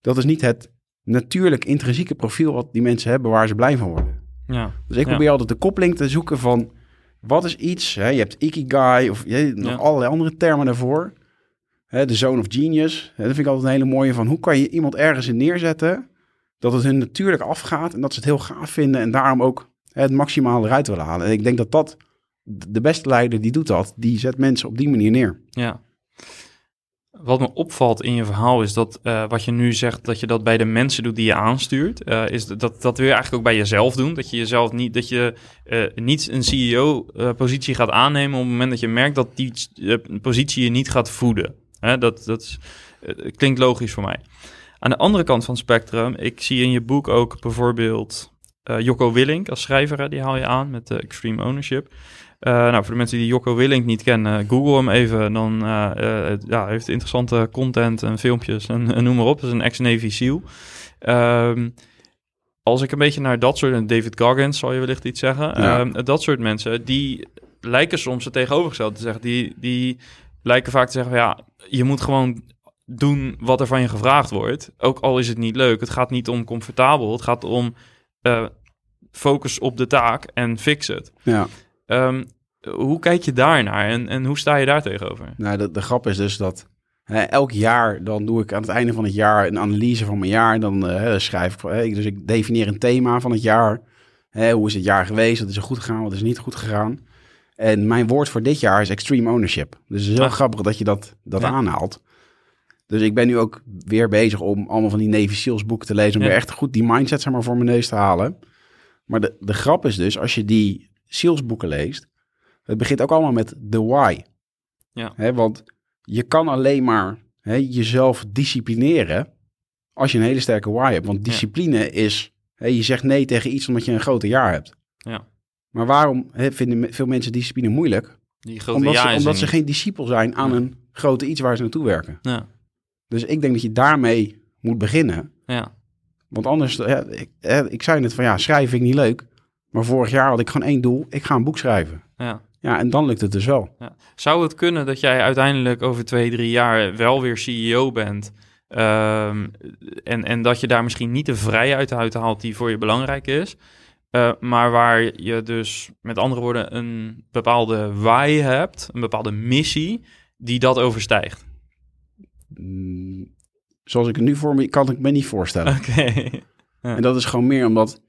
dat is niet het natuurlijk intrinsieke profiel wat die mensen hebben waar ze blij van worden. Ja. Dus ik probeer ja. altijd de koppeling te zoeken van wat is iets, hè, je hebt ikigai of je, nog allerlei andere termen daarvoor. Hè, de zone of genius, hè, dat vind ik altijd een hele mooie van hoe kan je iemand ergens in neerzetten dat het hun natuurlijk afgaat en dat ze het heel gaaf vinden en daarom ook hè, het maximale eruit willen halen. En ik denk dat dat, de beste leider die doet dat, die zet mensen op die manier neer. Ja. Wat me opvalt in je verhaal is dat uh, wat je nu zegt, dat je dat bij de mensen doet die je aanstuurt, uh, is dat, dat wil je eigenlijk ook bij jezelf doen. Dat je jezelf niet, dat je uh, niet een CEO-positie gaat aannemen op het moment dat je merkt dat die positie je niet gaat voeden. Dat dat klinkt logisch voor mij. Aan de andere kant van het spectrum, ik zie in je boek ook bijvoorbeeld Jocko Willink als schrijver, die haal je aan met Extreme Ownership. Uh, nou, voor de mensen die Jocko Willink niet kennen, google hem even. Dan uh, uh, ja, heeft interessante content en filmpjes en, en noem maar op. Dat is een ex-Navy SEAL. Um, als ik een beetje naar dat soort... David Goggins zal je wellicht iets zeggen. Ja. Um, dat soort mensen, die lijken soms het tegenovergestelde te zeggen. Die, die lijken vaak te zeggen, ja, je moet gewoon doen wat er van je gevraagd wordt. Ook al is het niet leuk. Het gaat niet om comfortabel. Het gaat om focus op de taak en fix het. Ja. Um, hoe kijk je daarnaar en, en hoe sta je daar tegenover? Nou, de, de grap is dus dat Hè, elk jaar dan doe ik aan het einde van het jaar een analyse van mijn jaar. Dan eh, schrijf ik, hè, dus ik definieer een thema van het jaar. Hè, hoe is het jaar geweest? Wat is er goed gegaan? Wat is er niet goed gegaan? En mijn woord voor dit jaar is extreme ownership. Dus het is heel Ah. grappig dat je dat, dat Ja. aanhaalt. Dus ik ben nu ook weer bezig om allemaal van die Navy Seals boeken te lezen. Om Ja. weer echt goed die mindset zeg maar, voor mijn neus te halen. Maar de, de grap is dus, als je die Seals boeken leest. Het begint ook allemaal met de why. Ja. Hè, want je kan alleen maar jezelf disciplineren als je een hele sterke why hebt. Want discipline is, hè, je zegt nee tegen iets omdat je een groter jaar hebt. Ja. Maar waarom vinden veel mensen discipline moeilijk? Die grote Omdat, ze, omdat ze geen discipel zijn aan Ja. een grote iets waar ze naartoe werken. Ja, Dus ik denk dat je daarmee moet beginnen. ja, Want anders, ik, ik zei net van ja, schrijven vind ik niet leuk. Maar vorig jaar had ik gewoon één doel. Ik ga een boek schrijven. ja. Ja, en dan lukt het dus wel. Ja. Zou het kunnen dat jij uiteindelijk over twee, drie jaar wel weer CEO bent? ehm, en, en dat je daar misschien niet de vrijheid uit haalt die voor je belangrijk is. eh, maar waar je dus met andere woorden een bepaalde why hebt, een bepaalde missie die dat overstijgt. Mm, Zoals ik het nu voor me, kan ik me niet voorstellen. Oké. En dat is gewoon meer omdat,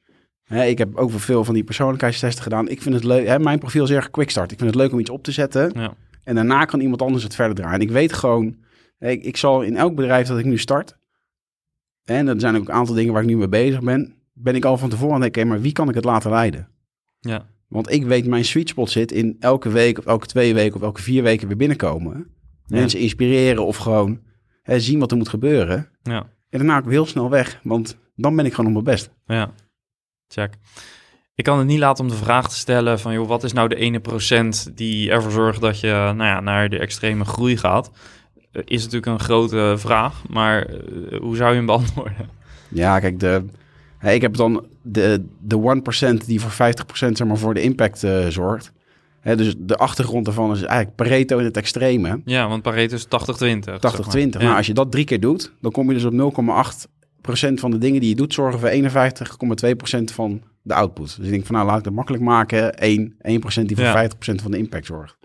ik heb ook wel veel van die persoonlijkheidstesten gedaan. Ik vind het leuk, hè, mijn profiel is erg quick start. Ik vind het leuk om iets op te zetten. Ja. En daarna kan iemand anders het verder draaien. En ik weet gewoon, ik, ik zal in elk bedrijf dat ik nu start, en er zijn ook een aantal dingen waar ik nu mee bezig ben, ben ik al van tevoren aan het denken, maar wie kan ik het laten leiden? Ja. Want ik weet, mijn sweet spot zit in elke week of elke twee weken of elke vier weken weer binnenkomen. Mensen inspireren of gewoon hè, zien wat er moet gebeuren. Ja. En daarna ook heel snel weg, want dan ben ik gewoon op mijn best. Ja, check. Ik kan het niet laten om de vraag te stellen van, joh, wat is nou de ene procent die ervoor zorgt dat je nou ja, naar de extreme groei gaat? Eh, Is natuurlijk een grote vraag, maar eh, hoe zou je hem beantwoorden? Ja, kijk, de, ik heb dan de, de 1% die voor 50% zeg maar, voor de impact eh, zorgt. Dus de achtergrond daarvan is eigenlijk Pareto in het extreme. 80-20. Ja, want Pareto is 80-20. zeg maar. Nou, Ja. als je dat drie keer doet, dan kom je dus op 0,8% van de dingen die je doet zorgen voor 51,2% van de output. Dus ik denk van nou, laat ik het makkelijk maken. 1, 1% die voor Ja. 50% van de impact zorgt.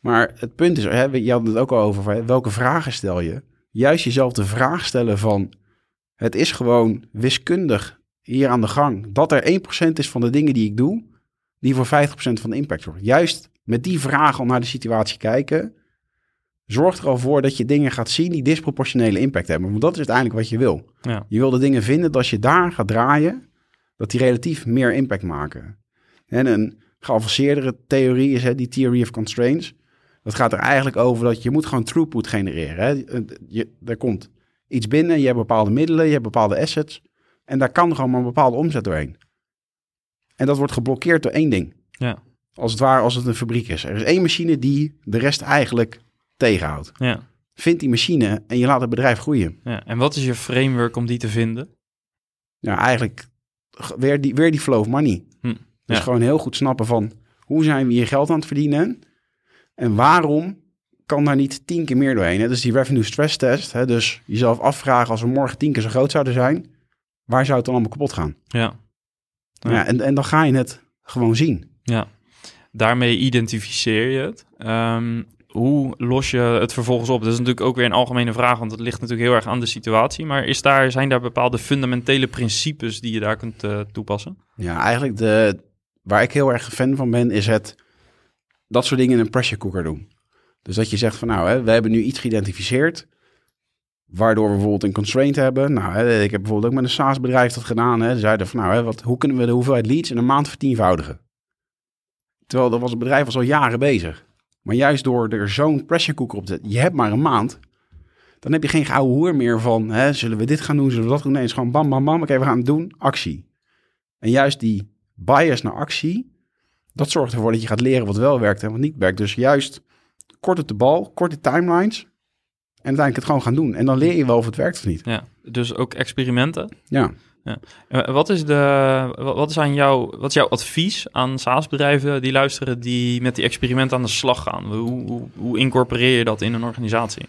Maar het punt is, hè, je had het ook al over, welke vragen stel je? Juist jezelf de vraag stellen van, het is gewoon wiskundig hier aan de gang, dat er 1% is van de dingen die ik doe, die voor 50% van de impact zorgen. Juist met die vraag al naar de situatie kijken, zorgt er al voor dat je dingen gaat zien die disproportionele impact hebben. Want dat is uiteindelijk wat je wil. Ja. Je wil de dingen vinden dat als je daar gaat draaien, dat die relatief meer impact maken. En een geavanceerdere theorie is hè, die theory of constraints. Dat gaat er eigenlijk over dat je moet gewoon throughput genereren. Hè. Je, er komt iets binnen, je hebt bepaalde middelen, je hebt bepaalde assets. En daar kan gewoon maar een bepaalde omzet doorheen. En dat wordt geblokkeerd door één ding. Ja. Als het ware als het een fabriek is. Er is één machine die de rest eigenlijk tegenhoudt. Ja. Vind die machine en je laat het bedrijf groeien. ja. En wat is je framework om die te vinden? Ja, eigenlijk weer die, weer die flow of money. Hm, Dus gewoon heel goed snappen van hoe zijn we hier geld aan het verdienen en waarom kan daar niet tien keer meer doorheen. Hè? Dus die revenue stress test. Hè? Dus jezelf afvragen als we morgen tien keer zo groot zouden zijn, waar zou het dan allemaal kapot gaan? Ja. Ja. Ja. en, en dan ga je het gewoon zien. Ja, daarmee identificeer je het. Ehm, hoe los je het vervolgens op? Dat is natuurlijk ook weer een algemene vraag, want het ligt natuurlijk heel erg aan de situatie. Maar is daar, zijn daar bepaalde fundamentele principes die je daar kunt eh, toepassen? Ja, eigenlijk de, waar ik heel erg fan van ben, is het dat soort dingen in een pressure cooker doen. Dus dat je zegt van nou, hè, we hebben nu iets geïdentificeerd, waardoor we bijvoorbeeld een constraint hebben. Nou, hè, ik heb bijvoorbeeld ook met een SaaS-bedrijf dat gedaan. Hè. Ze zeiden van nou, hè, wat, hoe kunnen we de hoeveelheid leads in een maand vertienvoudigen? Terwijl dat was het bedrijf was al jaren bezig. Maar juist door er zo'n pressure cooker op te zetten, je hebt maar een maand, dan heb je geen gouden hoer meer van, hè, zullen we dit gaan doen, zullen we dat doen? Nee, het is gewoon bam, bam, bam, oké, we gaan het doen, actie. En juist die bias naar actie, dat zorgt ervoor dat je gaat leren wat wel werkt en wat niet werkt. Dus juist kort op de bal, korte timelines en uiteindelijk het gewoon gaan doen. En dan leer je wel of het werkt of niet. Ja, dus ook experimenten. Ja, Eh, Wat is, de, wa- wat, is aan jou, wat is jouw advies aan SaaS-bedrijven die luisteren die met die experimenten aan de slag gaan? Hoe, hoe, hoe incorporeer je dat in een organisatie?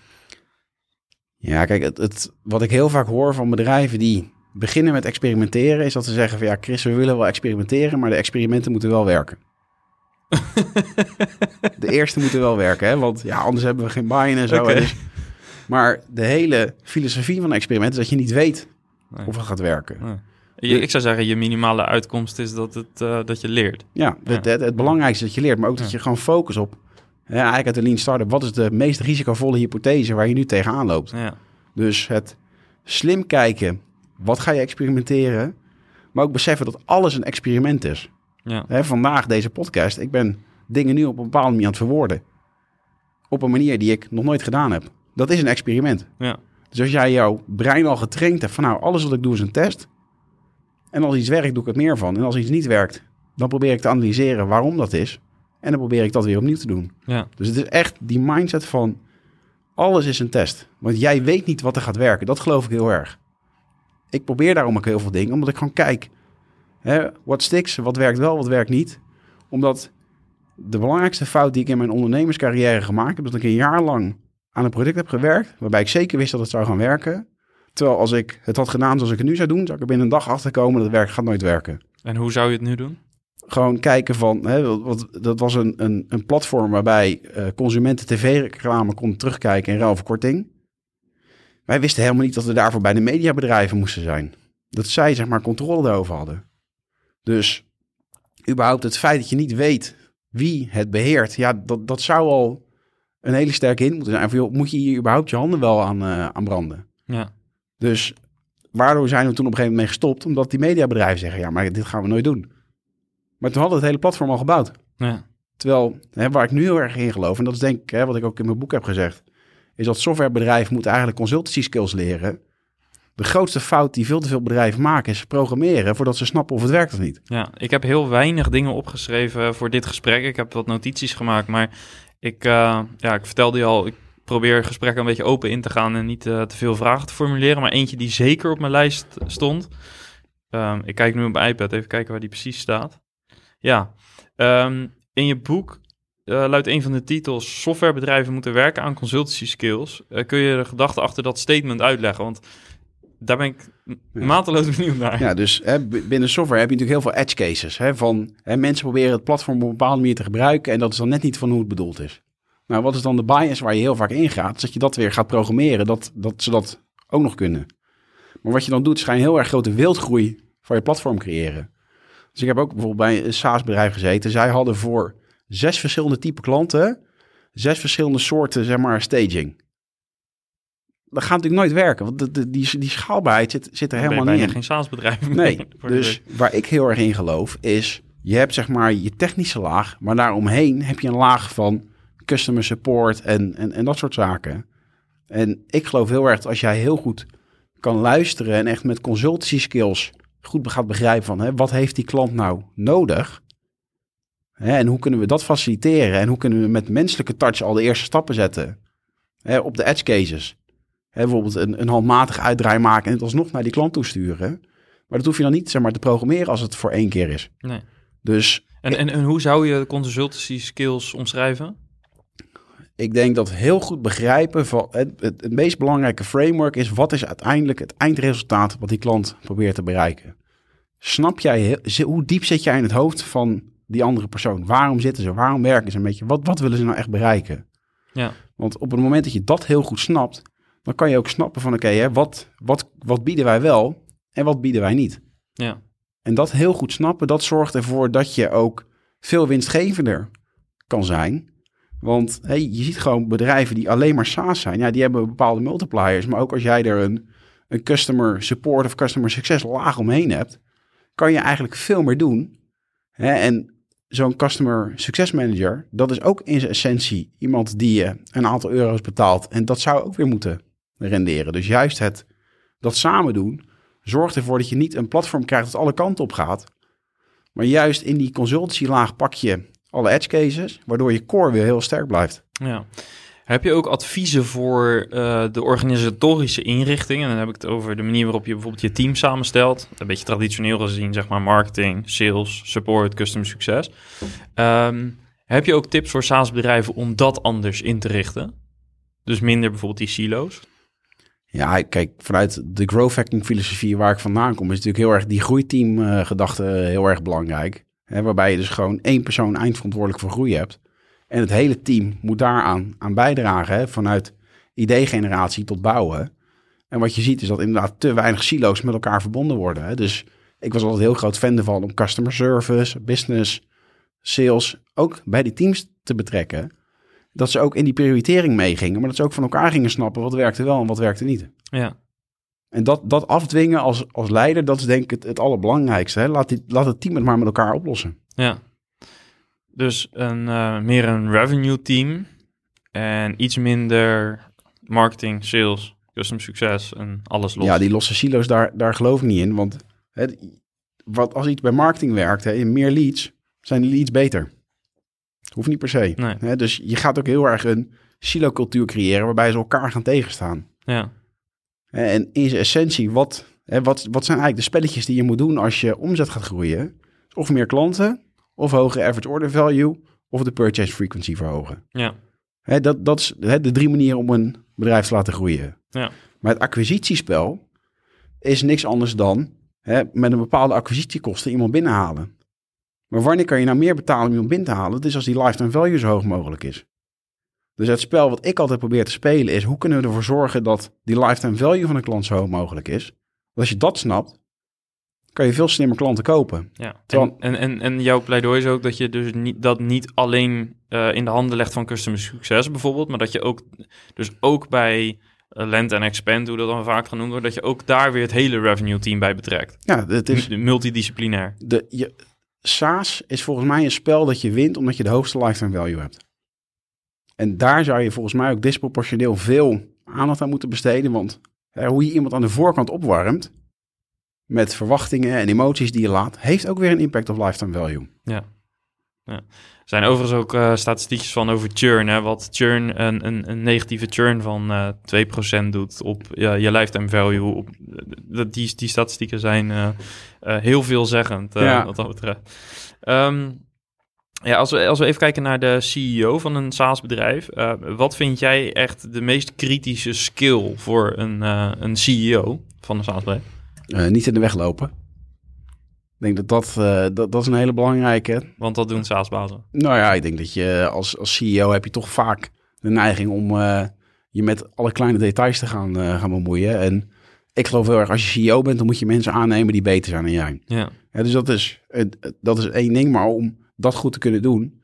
ja kijk, het, het, wat ik heel vaak hoor van bedrijven die beginnen met experimenteren, is dat ze zeggen van ja, Chris, we willen wel experimenteren, maar de experimenten moeten wel werken. de eerste moeten wel werken, hè? want ja, anders hebben we geen buy-in en zo. Hè. Dus Maar de hele filosofie van een experiment is dat je niet weet Nee. of het gaat werken. Nee. Je- ik zou zeggen, je minimale uitkomst is dat, het, eh, dat je leert. Ja, het, het, het belangrijkste is dat je leert, maar ook dat Ja. je gewoon focus op, hè, eigenlijk uit de lean startup, wat is de meest risicovolle hypothese waar je nu tegenaan loopt? Ja, Dus het slim kijken, wat ga je experimenteren, maar ook beseffen dat alles een experiment is. ja, Hè, vandaag deze podcast, ik ben dingen nu op een bepaalde manier aan het verwoorden. Op een manier die ik nog nooit gedaan heb. Dat is een experiment. ja, Dus als jij jouw brein al getraind hebt van nou, alles wat ik doe is een test. En als iets werkt, doe ik het meer van. En als iets niet werkt, dan probeer ik te analyseren waarom dat is. En dan probeer ik dat weer opnieuw te doen. ja, Dus het is echt die mindset van alles is een test. Want jij weet niet wat er gaat werken. Dat geloof ik heel erg. Ik probeer daarom ook heel veel dingen, omdat ik gewoon kijk. Hè, wat sticks, wat werkt wel, wat werkt niet. Omdat de belangrijkste fout die ik in mijn ondernemerscarrière gemaakt heb, is dat ik een jaar lang aan een product heb gewerkt, waarbij ik zeker wist dat het zou gaan werken. Terwijl als ik het had gedaan zoals ik het nu zou doen, zou ik er binnen een dag achter komen dat het werk gaat nooit werken En hoe zou je het nu doen? gewoon kijken van, hè, wat, dat was een, een, een platform waarbij eh, consumenten tv-reclame konden terugkijken in ruil voor korting. Wij wisten helemaal niet dat we daarvoor bij de mediabedrijven moesten zijn. Dat zij zeg maar controle daarover hadden. Dus überhaupt het feit dat je niet weet wie het beheert, ja, dat, dat zou al een hele sterke hint moeten zijn. Van, joh, moet je hier überhaupt je handen wel aan, eh, aan branden? Ja, Dus waardoor zijn we toen op een gegeven moment mee gestopt? Omdat die mediabedrijven zeggen, ja, maar dit gaan we nooit doen. Maar toen hadden we het hele platform al gebouwd. ja, Terwijl, hè, waar ik nu heel erg in geloof, en dat is denk ik hè, wat ik ook in mijn boek heb gezegd, is dat softwarebedrijven moeten eigenlijk consultancy skills leren. De grootste fout die veel te veel bedrijven maken is programmeren voordat ze snappen of het werkt of niet. ja. Ik heb heel weinig dingen opgeschreven voor dit gesprek. Ik heb wat notities gemaakt, maar ik, eh, ja, ik vertelde je al, ik probeer gesprekken een beetje open in te gaan en niet eh, te veel vragen te formuleren. Maar eentje die zeker op mijn lijst stond. Ehm, ik kijk nu op mijn iPad, even kijken waar die precies staat. Ja, ehm, in je boek eh, luidt een van de titels: Softwarebedrijven moeten werken aan consultancy skills. Kun je de gedachte achter dat statement uitleggen? Want daar ben ik mateloos benieuwd naar. Ja, dus hè, binnen software heb je natuurlijk heel veel edge cases. Hè, van hè, mensen proberen het platform op een bepaalde manier te gebruiken en dat is dan net niet van hoe het bedoeld is. Nou, wat is dan de bias waar je heel vaak ingaat? Is dat je dat weer gaat programmeren, dat, dat ze dat ook nog kunnen. Maar wat je dan doet, is ga je een heel erg grote wildgroei van je platform creëren. Dus ik heb ook bijvoorbeeld bij een SaaS-bedrijf gezeten. Zij hadden voor zes verschillende type klanten, zes verschillende soorten, zeg maar, staging. Dat gaat natuurlijk nooit werken, want de, de- die, die schaalbaarheid zit, zit er helemaal niet in. geen SaaS-bedrijf meer. Nee, dus waar ik heel erg in geloof is, je hebt zeg maar je technische laag, maar daaromheen heb je een laag van customer support en, en, en dat soort zaken. En ik geloof heel erg dat als jij heel goed kan luisteren en echt met consultancy skills goed gaat begrijpen van hè, wat heeft die klant nou nodig? Hè, en hoe kunnen we dat faciliteren? En hoe kunnen we met menselijke touch al de eerste stappen zetten? Hè, op de edge cases. Hè, bijvoorbeeld een, een handmatig uitdraai maken en het alsnog naar die klant toesturen. Maar dat hoef je dan niet zeg maar, te programmeren als het voor één keer is. Nee. Dus En, en, en hoe zou je consultancy skills omschrijven? ik denk dat heel goed begrijpen van het, het, het meest belangrijke framework is wat is uiteindelijk het eindresultaat wat die klant probeert te bereiken. Snap jij hoe diep zit jij in het hoofd van die andere persoon? Waarom zitten ze? Waarom werken ze een beetje? Wat, wat willen ze nou echt bereiken? Ja, Want op het moment dat je dat heel goed snapt, dan kan je ook snappen van oké, hè, wat, wat, wat bieden wij wel en wat bieden wij niet? ja, En dat heel goed snappen, dat zorgt ervoor dat je ook veel winstgevender kan zijn. Want hey, je ziet gewoon bedrijven die alleen maar SaaS zijn. Ja, die hebben bepaalde multipliers. Maar ook als jij er een, een customer support of customer success laag omheen hebt, kan je eigenlijk veel meer doen. Hè? En zo'n customer success manager, dat is ook in zijn essentie iemand die je een aantal euro's betaalt. En dat zou ook weer moeten renderen. Dus juist het dat samen doen, zorgt ervoor dat je niet een platform krijgt dat alle kanten op gaat. Maar juist in die consultancy laag pak je alle edge cases, waardoor je core weer heel sterk blijft. ja. Heb je ook adviezen voor eh, de organisatorische inrichting? En dan heb ik het over de manier waarop je bijvoorbeeld je team samenstelt. Een beetje traditioneel gezien, zeg maar marketing, sales, support, customer succes. Ehm, heb je ook tips voor SaaS-bedrijven om dat anders in te richten? Dus minder bijvoorbeeld die silo's? Ja, kijk, vanuit de growth hacking filosofie waar ik vandaan kom, is natuurlijk heel erg die groeiteam eh, gedachte heel erg belangrijk. Hè, waarbij je dus gewoon één persoon eindverantwoordelijk voor groei hebt. En het hele team moet daaraan aan bijdragen. Hè, vanuit idee-generatie tot bouwen. En wat je ziet is dat inderdaad te weinig silo's met elkaar verbonden worden. Hè? Dus ik was altijd heel groot fan ervan om customer service, business, sales ook bij die teams te betrekken. Dat ze ook in die prioritering meegingen, maar dat ze ook van elkaar gingen snappen wat werkte wel en wat werkte niet. Ja, En dat, dat afdwingen als, als leider, dat is denk ik het, het allerbelangrijkste. Hè? Laat, die, laat het team het maar met elkaar oplossen. ja. Dus een, eh, meer een revenue team en iets minder marketing, sales, custom succes en alles los. Ja, die losse silo's, daar, daar geloof ik niet in. Want hè, wat, als iets bij marketing werkt, hè, meer leads, zijn die leads beter. Hoeft niet per se. Nee. Hè, dus je gaat ook heel erg een silo-cultuur creëren waarbij ze elkaar gaan tegenstaan. Ja, En in zijn essentie, wat, hè, wat, wat zijn eigenlijk de spelletjes die je moet doen als je omzet gaat groeien? Of meer klanten, of hogere average order value, of de purchase frequency verhogen. ja, Hè, dat, dat is hè, de drie manieren om een bedrijf te laten groeien. ja, Maar het acquisitiespel is niks anders dan hè, met een bepaalde acquisitiekosten iemand binnenhalen. Maar wanneer kan je nou meer betalen om iemand binnen te halen? Het is als die lifetime value zo hoog mogelijk is. Dus het spel wat ik altijd probeer te spelen is... hoe kunnen we ervoor zorgen dat die lifetime value van een klant zo hoog mogelijk is? Want als je dat snapt, kan je veel slimmer klanten kopen. ja. Terwijl- En, en, en, jouw pleidooi is ook dat je dus niet, dat niet alleen eh, in de handen legt van customer succes bijvoorbeeld, maar dat je ook, dus ook bij uh, Land en Expand, hoe dat dan vaak genoemd wordt, dat je ook daar weer het hele revenue team bij betrekt. Ja, het is Multidisciplinair. de, je, SaaS is volgens mij een spel dat je wint omdat je de hoogste lifetime value hebt. En daar zou je volgens mij ook disproportioneel veel aandacht aan moeten besteden. Want hoe je iemand aan de voorkant opwarmt met verwachtingen en emoties die je laat, heeft ook weer een impact op lifetime value. Ja. ja. Er zijn overigens ook eh, statistiekjes van over churn. Hè, wat churn, een, een, een negatieve churn van eh 2% doet op ja, je lifetime value. Op, dat die, die statistieken zijn eh, eh, heel veelzeggend eh, Ja. wat dat betreft. Ehm, ja, als we, als we even kijken naar de CEO van een SaaS-bedrijf. eh, wat vind jij echt de meest kritische skill voor een, eh, een CEO van een SaaS-bedrijf? Eh, niet in de weg lopen. Ik denk dat dat, eh, dat dat is een hele belangrijke. Want dat doen SaaS-bazen. Nou ja, ik denk dat je als, als CEO heb je toch vaak de neiging om eh, je met alle kleine details te gaan, eh, gaan bemoeien. En ik geloof heel erg, als je CEO bent, dan moet je mensen aannemen die beter zijn dan jij. Ja, Ja, dus dat is, dat is één ding. Maar om dat goed te kunnen doen,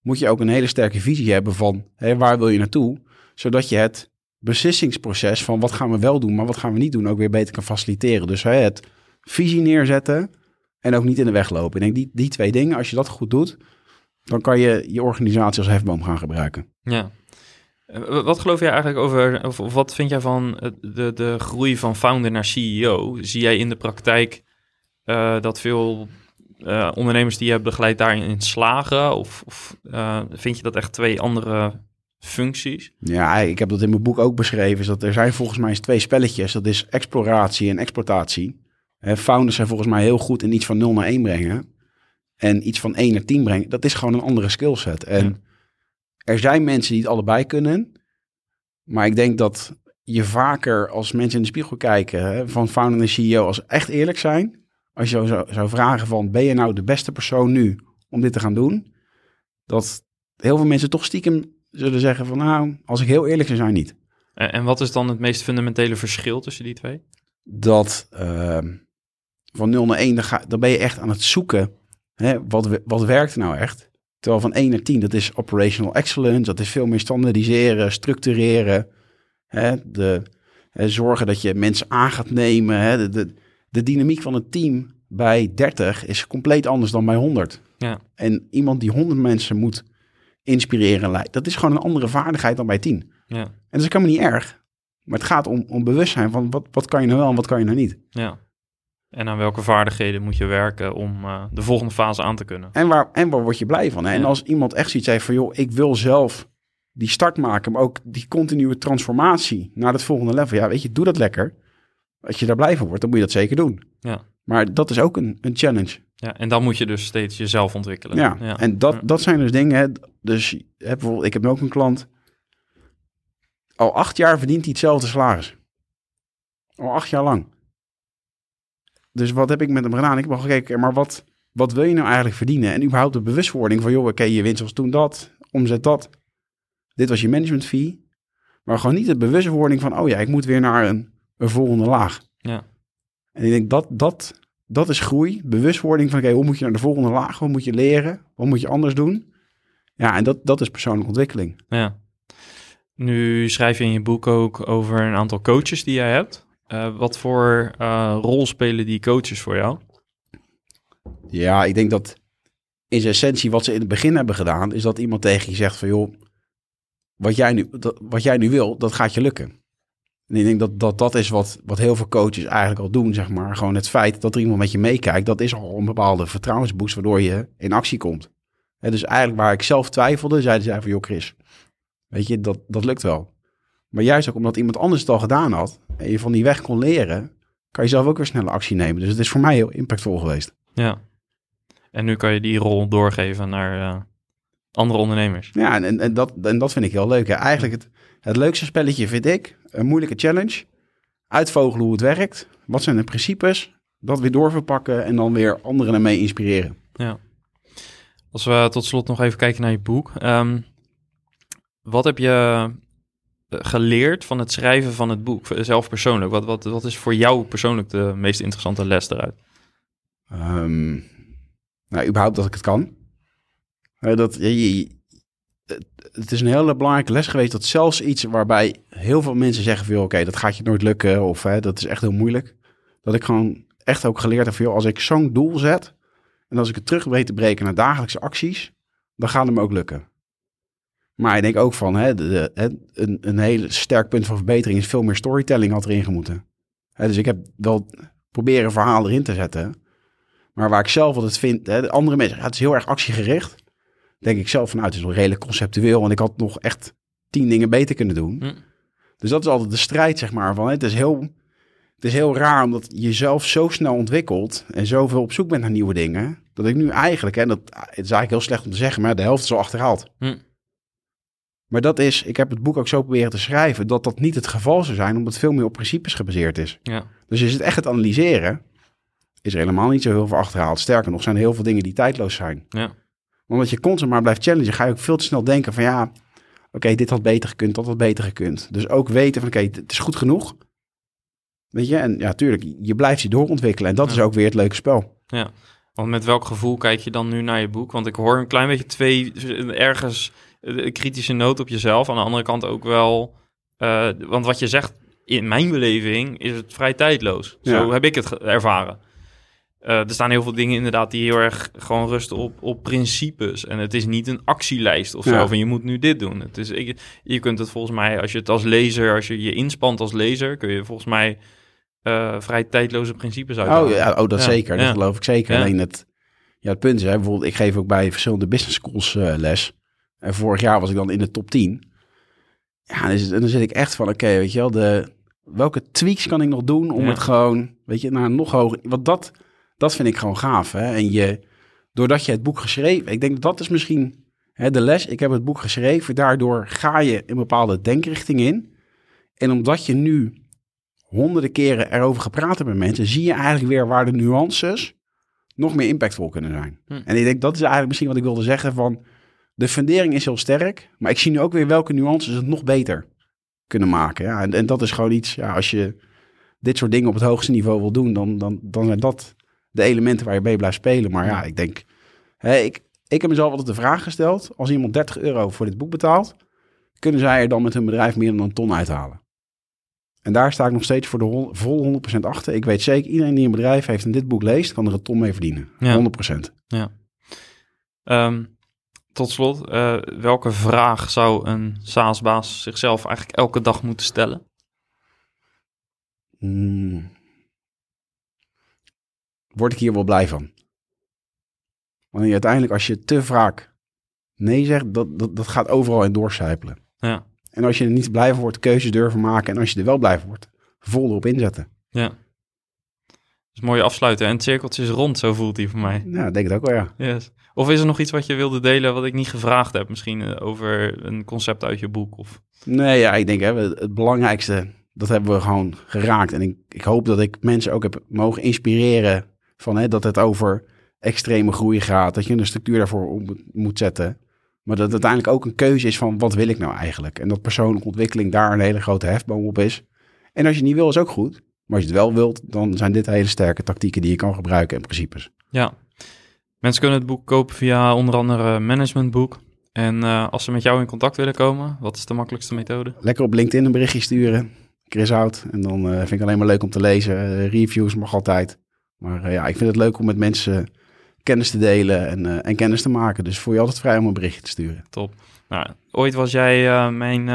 moet je ook een hele sterke visie hebben van waar wil je naartoe. Zodat je het beslissingsproces van wat gaan we wel doen, maar wat gaan we niet doen, ook weer beter kan faciliteren. Dus hè, het visie neerzetten en ook niet in de weg lopen. Ik denk die, die twee dingen, als je dat goed doet, dan kan je je organisatie als hefboom gaan gebruiken. Ja. Eh, Wat geloof jij eigenlijk over, of, of wat vind jij van de, de groei van founder naar CEO? Zie jij in de praktijk eh, dat veel eh, ondernemers die je hebt begeleid daarin slagen? Of, of vind je dat echt twee andere functies? Ja, ik heb dat in mijn boek ook beschreven. Is dat er zijn volgens mij twee spelletjes. Dat is exploratie en exploitatie. Founders zijn volgens mij heel goed in iets van 0 naar 1 brengen. En iets van 1 naar 10 brengen. Dat is gewoon een andere skillset. En Ja. er zijn mensen die het allebei kunnen. Maar ik denk dat je vaker als mensen in de spiegel kijken hè, van founder naar CEO, als echt eerlijk zijn. Als je zou, zou vragen van ben je nou de beste persoon nu om dit te gaan doen? Dat heel veel mensen toch stiekem zullen zeggen van nou, als ik heel eerlijk zou zijn, niet. En, en wat is dan het meest fundamentele verschil tussen die twee? Dat ehm, van 0 naar 1, dan, ga, dan ben je echt aan het zoeken. Hè, wat, wat werkt nou echt? Terwijl van 1 naar 10, dat is operational excellence. Dat is veel meer standaardiseren, structureren. Hè, de, hè, zorgen dat je mensen aan gaat nemen. Hè, de, de, de dynamiek van het team bij 30 is compleet anders dan bij 100. Ja. En iemand die 100 mensen moet inspireren en leiden, dat is gewoon een andere vaardigheid dan bij 10. Ja, En dat is helemaal niet erg. Maar het gaat om, om bewustzijn van wat, wat kan je nou wel en wat kan je nou niet. ja. En aan welke vaardigheden moet je werken om eh, de volgende fase aan te kunnen? En waar, en waar word je blij van? Hè? En als iemand echt zoiets heeft van, joh, ik wil zelf die start maken, maar ook die continue transformatie naar het volgende level. Ja, weet je, doe dat lekker. Als je daar blij van wordt, dan moet je dat zeker doen. Ja. Maar dat is ook een, een challenge. Ja, en dan moet je dus steeds jezelf ontwikkelen. Ja, en dat, Ja. dat zijn dus dingen. Hè. Dus hè, bijvoorbeeld, ik heb ook een klant. Al acht jaar verdient hij hetzelfde salaris. Al acht jaar lang. Dus wat heb ik met hem gedaan? Ik heb al gekeken, maar wat, wat wil je nou eigenlijk verdienen? En überhaupt de bewustwording van, joh, oké, je winst was toen dat, omzet dat. Dit was je management fee. Maar gewoon niet de bewustwording van, oh ja, ik moet weer naar een, een volgende laag. Ja. En ik denk dat dat, dat is groei. Bewustwording van, oké, hoe moet je naar de volgende laag? Wat moet je leren? Wat moet je anders doen? Ja, en dat, dat is persoonlijke ontwikkeling. Ja. Nu schrijf je in je boek ook over een aantal coaches die jij hebt. Uh, wat voor uh, rol spelen die coaches voor jou? Ja, ik denk dat in zijn essentie wat ze in het begin hebben gedaan, is dat iemand tegen je zegt van joh, wat jij nu, wat jij nu wil, dat gaat je lukken. En ik denk dat dat, dat is wat, wat heel veel coaches eigenlijk al doen, zeg maar. Gewoon het feit dat er iemand met je meekijkt, dat is al een bepaalde vertrouwensboost waardoor je in actie komt. En dus eigenlijk waar ik zelf twijfelde, zeiden zij van joh Chris, weet je, dat, dat lukt wel. Maar juist ook omdat iemand anders het al gedaan had en je van die weg kon leren, kan je zelf ook weer sneller actie nemen. Dus het is voor mij heel impactvol geweest. Ja. En nu kan je die rol doorgeven naar uh, andere ondernemers. Ja, en, en, dat, en dat vind ik heel leuk. Hè. Eigenlijk het, het leukste spelletje vind ik een moeilijke challenge. Uitvogelen hoe het werkt. Wat zijn de principes? Dat weer doorverpakken en dan weer anderen ermee inspireren. Ja. Als we tot slot nog even kijken naar je boek. Um, wat heb je geleerd van het schrijven van het boek, zelf persoonlijk? Wat, wat, wat is voor jou persoonlijk de meest interessante les eruit? Um, nou, überhaupt dat ik het kan. dat, je, het is een hele belangrijke les geweest dat zelfs iets waarbij heel veel mensen zeggen van oké, dat gaat je nooit lukken of hè, dat is echt heel moeilijk. Dat ik gewoon echt ook geleerd heb van als ik zo'n doel zet en als ik het terug weet te breken naar dagelijkse acties, dan gaat het me ook lukken. Maar ik denk ook van, hè, de, een, een heel sterk punt van verbetering is veel meer storytelling had erin gemoeten. Hè, dus ik heb wel proberen verhaal erin te zetten. Maar waar ik zelf altijd vind, hè, de andere mensen, het is heel erg actiegericht. Denk ik zelf van, nou, het is wel redelijk conceptueel. Want ik had nog echt tien dingen beter kunnen doen. Hm. Dus dat is altijd de strijd, zeg maar. Van, het, is heel, het is heel raar omdat je jezelf zo snel ontwikkelt. En zoveel op zoek bent naar nieuwe dingen. Dat ik nu eigenlijk, en dat het is eigenlijk heel slecht om te zeggen, maar de helft is al achterhaald. Hm. Maar dat is, ik heb het boek ook zo proberen te schrijven, dat dat niet het geval zou zijn, omdat het veel meer op principes gebaseerd is. Ja. Dus is het echt het analyseren, is er helemaal niet zo heel veel achterhaald. Sterker nog, zijn er heel veel dingen die tijdloos zijn. Ja. Omdat je constant maar blijft challengen, ga je ook veel te snel denken van ja, oké, dit had beter gekund, dat had beter gekund. Dus ook weten van oké, het is goed genoeg. Weet je, en ja, tuurlijk, je blijft je doorontwikkelen en dat is ook weer het leuke spel. Ja, want met welk gevoel kijk je dan nu naar je boek? Want ik hoor een klein beetje twee, ergens een kritische noot op jezelf. Aan de andere kant ook wel, uh, want wat je zegt, in mijn beleving is het vrij tijdloos. Zo heb ik het ervaren. Uh, er staan heel veel dingen inderdaad die heel erg gewoon rusten op, op principes. En het is niet een actielijst of zo van je moet nu dit doen. Het is, ik, je kunt het volgens mij, als je het als lezer, als je je inspant als lezer, kun je volgens mij uh, vrij tijdloze principes uithalen. Oh, ja, oh dat zeker. Dat geloof ik zeker. Alleen het, ja, het punt is, hè, bijvoorbeeld, ik geef ook bij verschillende business schools uh, les. En vorig jaar was ik dan in de top 10. Ja, dus, dan zit ik echt van, oké, weet je wel, de, welke tweaks kan ik nog doen om het gewoon, weet je, naar nog hoger... Want dat, dat vind ik gewoon gaaf, hè. En je, doordat je het boek geschreven... Ik denk dat is misschien hè, de les. Ik heb het boek geschreven, daardoor ga je een bepaalde denkrichting in. En omdat je nu honderden keren erover gepraat hebt met mensen... zie je eigenlijk weer waar de nuances nog meer impactvol kunnen zijn. Hm. En ik denk, dat is eigenlijk misschien wat ik wilde zeggen van de fundering is heel sterk, maar ik zie nu ook weer welke nuances het nog beter kunnen maken. Ja, en, en dat is gewoon iets, ja, als je dit soort dingen op het hoogste niveau wil doen, dan, dan, dan zijn dat de elementen waar je mee blijft spelen. Maar ja, ik denk, hè, ik, ik heb mezelf altijd de vraag gesteld, als iemand 30 euro voor dit boek betaalt, kunnen zij er dan met hun bedrijf meer dan een ton uithalen? En daar sta ik nog steeds voor de vol 100% achter. Ik weet zeker, iedereen die een bedrijf heeft en dit boek leest, kan er een ton mee verdienen. Ja. 100%. Ja. Um, tot slot, uh, welke vraag zou een SaaS-baas zichzelf eigenlijk elke dag moeten stellen? Hmm. Word ik hier wel blij van? Want uiteindelijk, als je te vaak nee zegt, dat, dat, dat gaat overal in doorcijpelen. Ja. En als je er niet blij van wordt, keuzes durven maken. En als je er wel blij van wordt, vol erop inzetten. Ja is mooi afsluiten. En het cirkeltje is rond, zo voelt hij voor mij. Ja, denk ik ook wel, ja. Yes. Of is er nog iets wat je wilde delen wat ik niet gevraagd heb? Misschien eh, over een concept uit je boek? Of... Nee, ja, ik denk hè, het belangrijkste, dat hebben we gewoon geraakt. En ik, ik hoop dat ik mensen ook heb mogen inspireren van hè, dat het over extreme groei gaat. Dat je een structuur daarvoor op moet zetten. Maar dat het uiteindelijk ook een keuze is van wat wil ik nou eigenlijk? En dat persoonlijke ontwikkeling daar een hele grote hefboom op is. En als je het niet wil, is ook goed. Maar als je het wel wilt, dan zijn dit hele sterke tactieken die je kan gebruiken en principes. Ja, mensen kunnen het boek kopen via onder andere Managementboek. En uh, als ze met jou in contact willen komen, wat is de makkelijkste methode? Lekker op LinkedIn een berichtje sturen. Chris Hout. En dan uh, vind ik alleen maar leuk om te lezen. Uh, reviews mag altijd. Maar ja, ik vind het leuk om met mensen kennis te delen en, en kennis te maken. Dus voel je altijd vrij om een berichtje te sturen. Top. Nou, ooit was jij mijn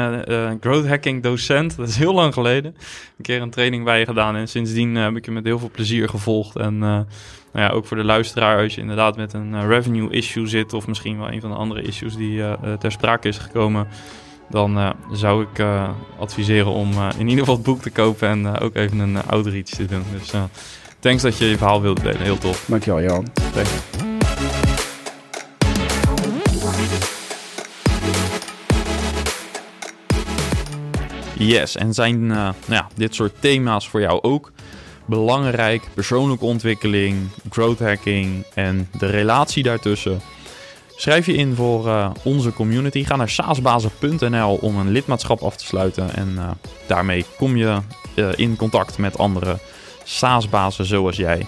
growth hacking docent. Dat is heel lang geleden. Een keer een training bij je gedaan. En sindsdien heb ik je met heel veel plezier gevolgd. En nou ja, ook voor de luisteraar, als je inderdaad met een revenue issue zit, of misschien wel een van de andere issues die ter sprake is gekomen, dan zou ik adviseren om in ieder geval het boek te kopen en ook even een outreach te doen. Dus thanks dat je je verhaal wilde delen. Heel tof. Dankjewel, Jan. Thanks. Yes, en zijn nou ja, dit soort thema's voor jou ook? belangrijk. Persoonlijke ontwikkeling, growth hacking en de relatie daartussen. Schrijf je in voor uh, onze community. Ga naar saasbazen.nl om een lidmaatschap af te sluiten. En uh, daarmee kom je in contact met andere SaaS-bazen zoals jij.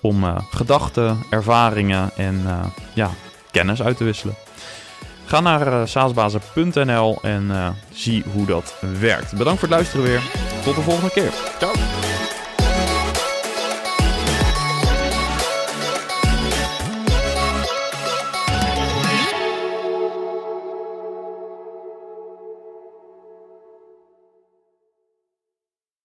Om gedachten, ervaringen en ja, kennis uit te wisselen. Ga naar saasbazen.nl en zie hoe dat werkt. Bedankt voor het luisteren weer. Tot de volgende keer. Ciao.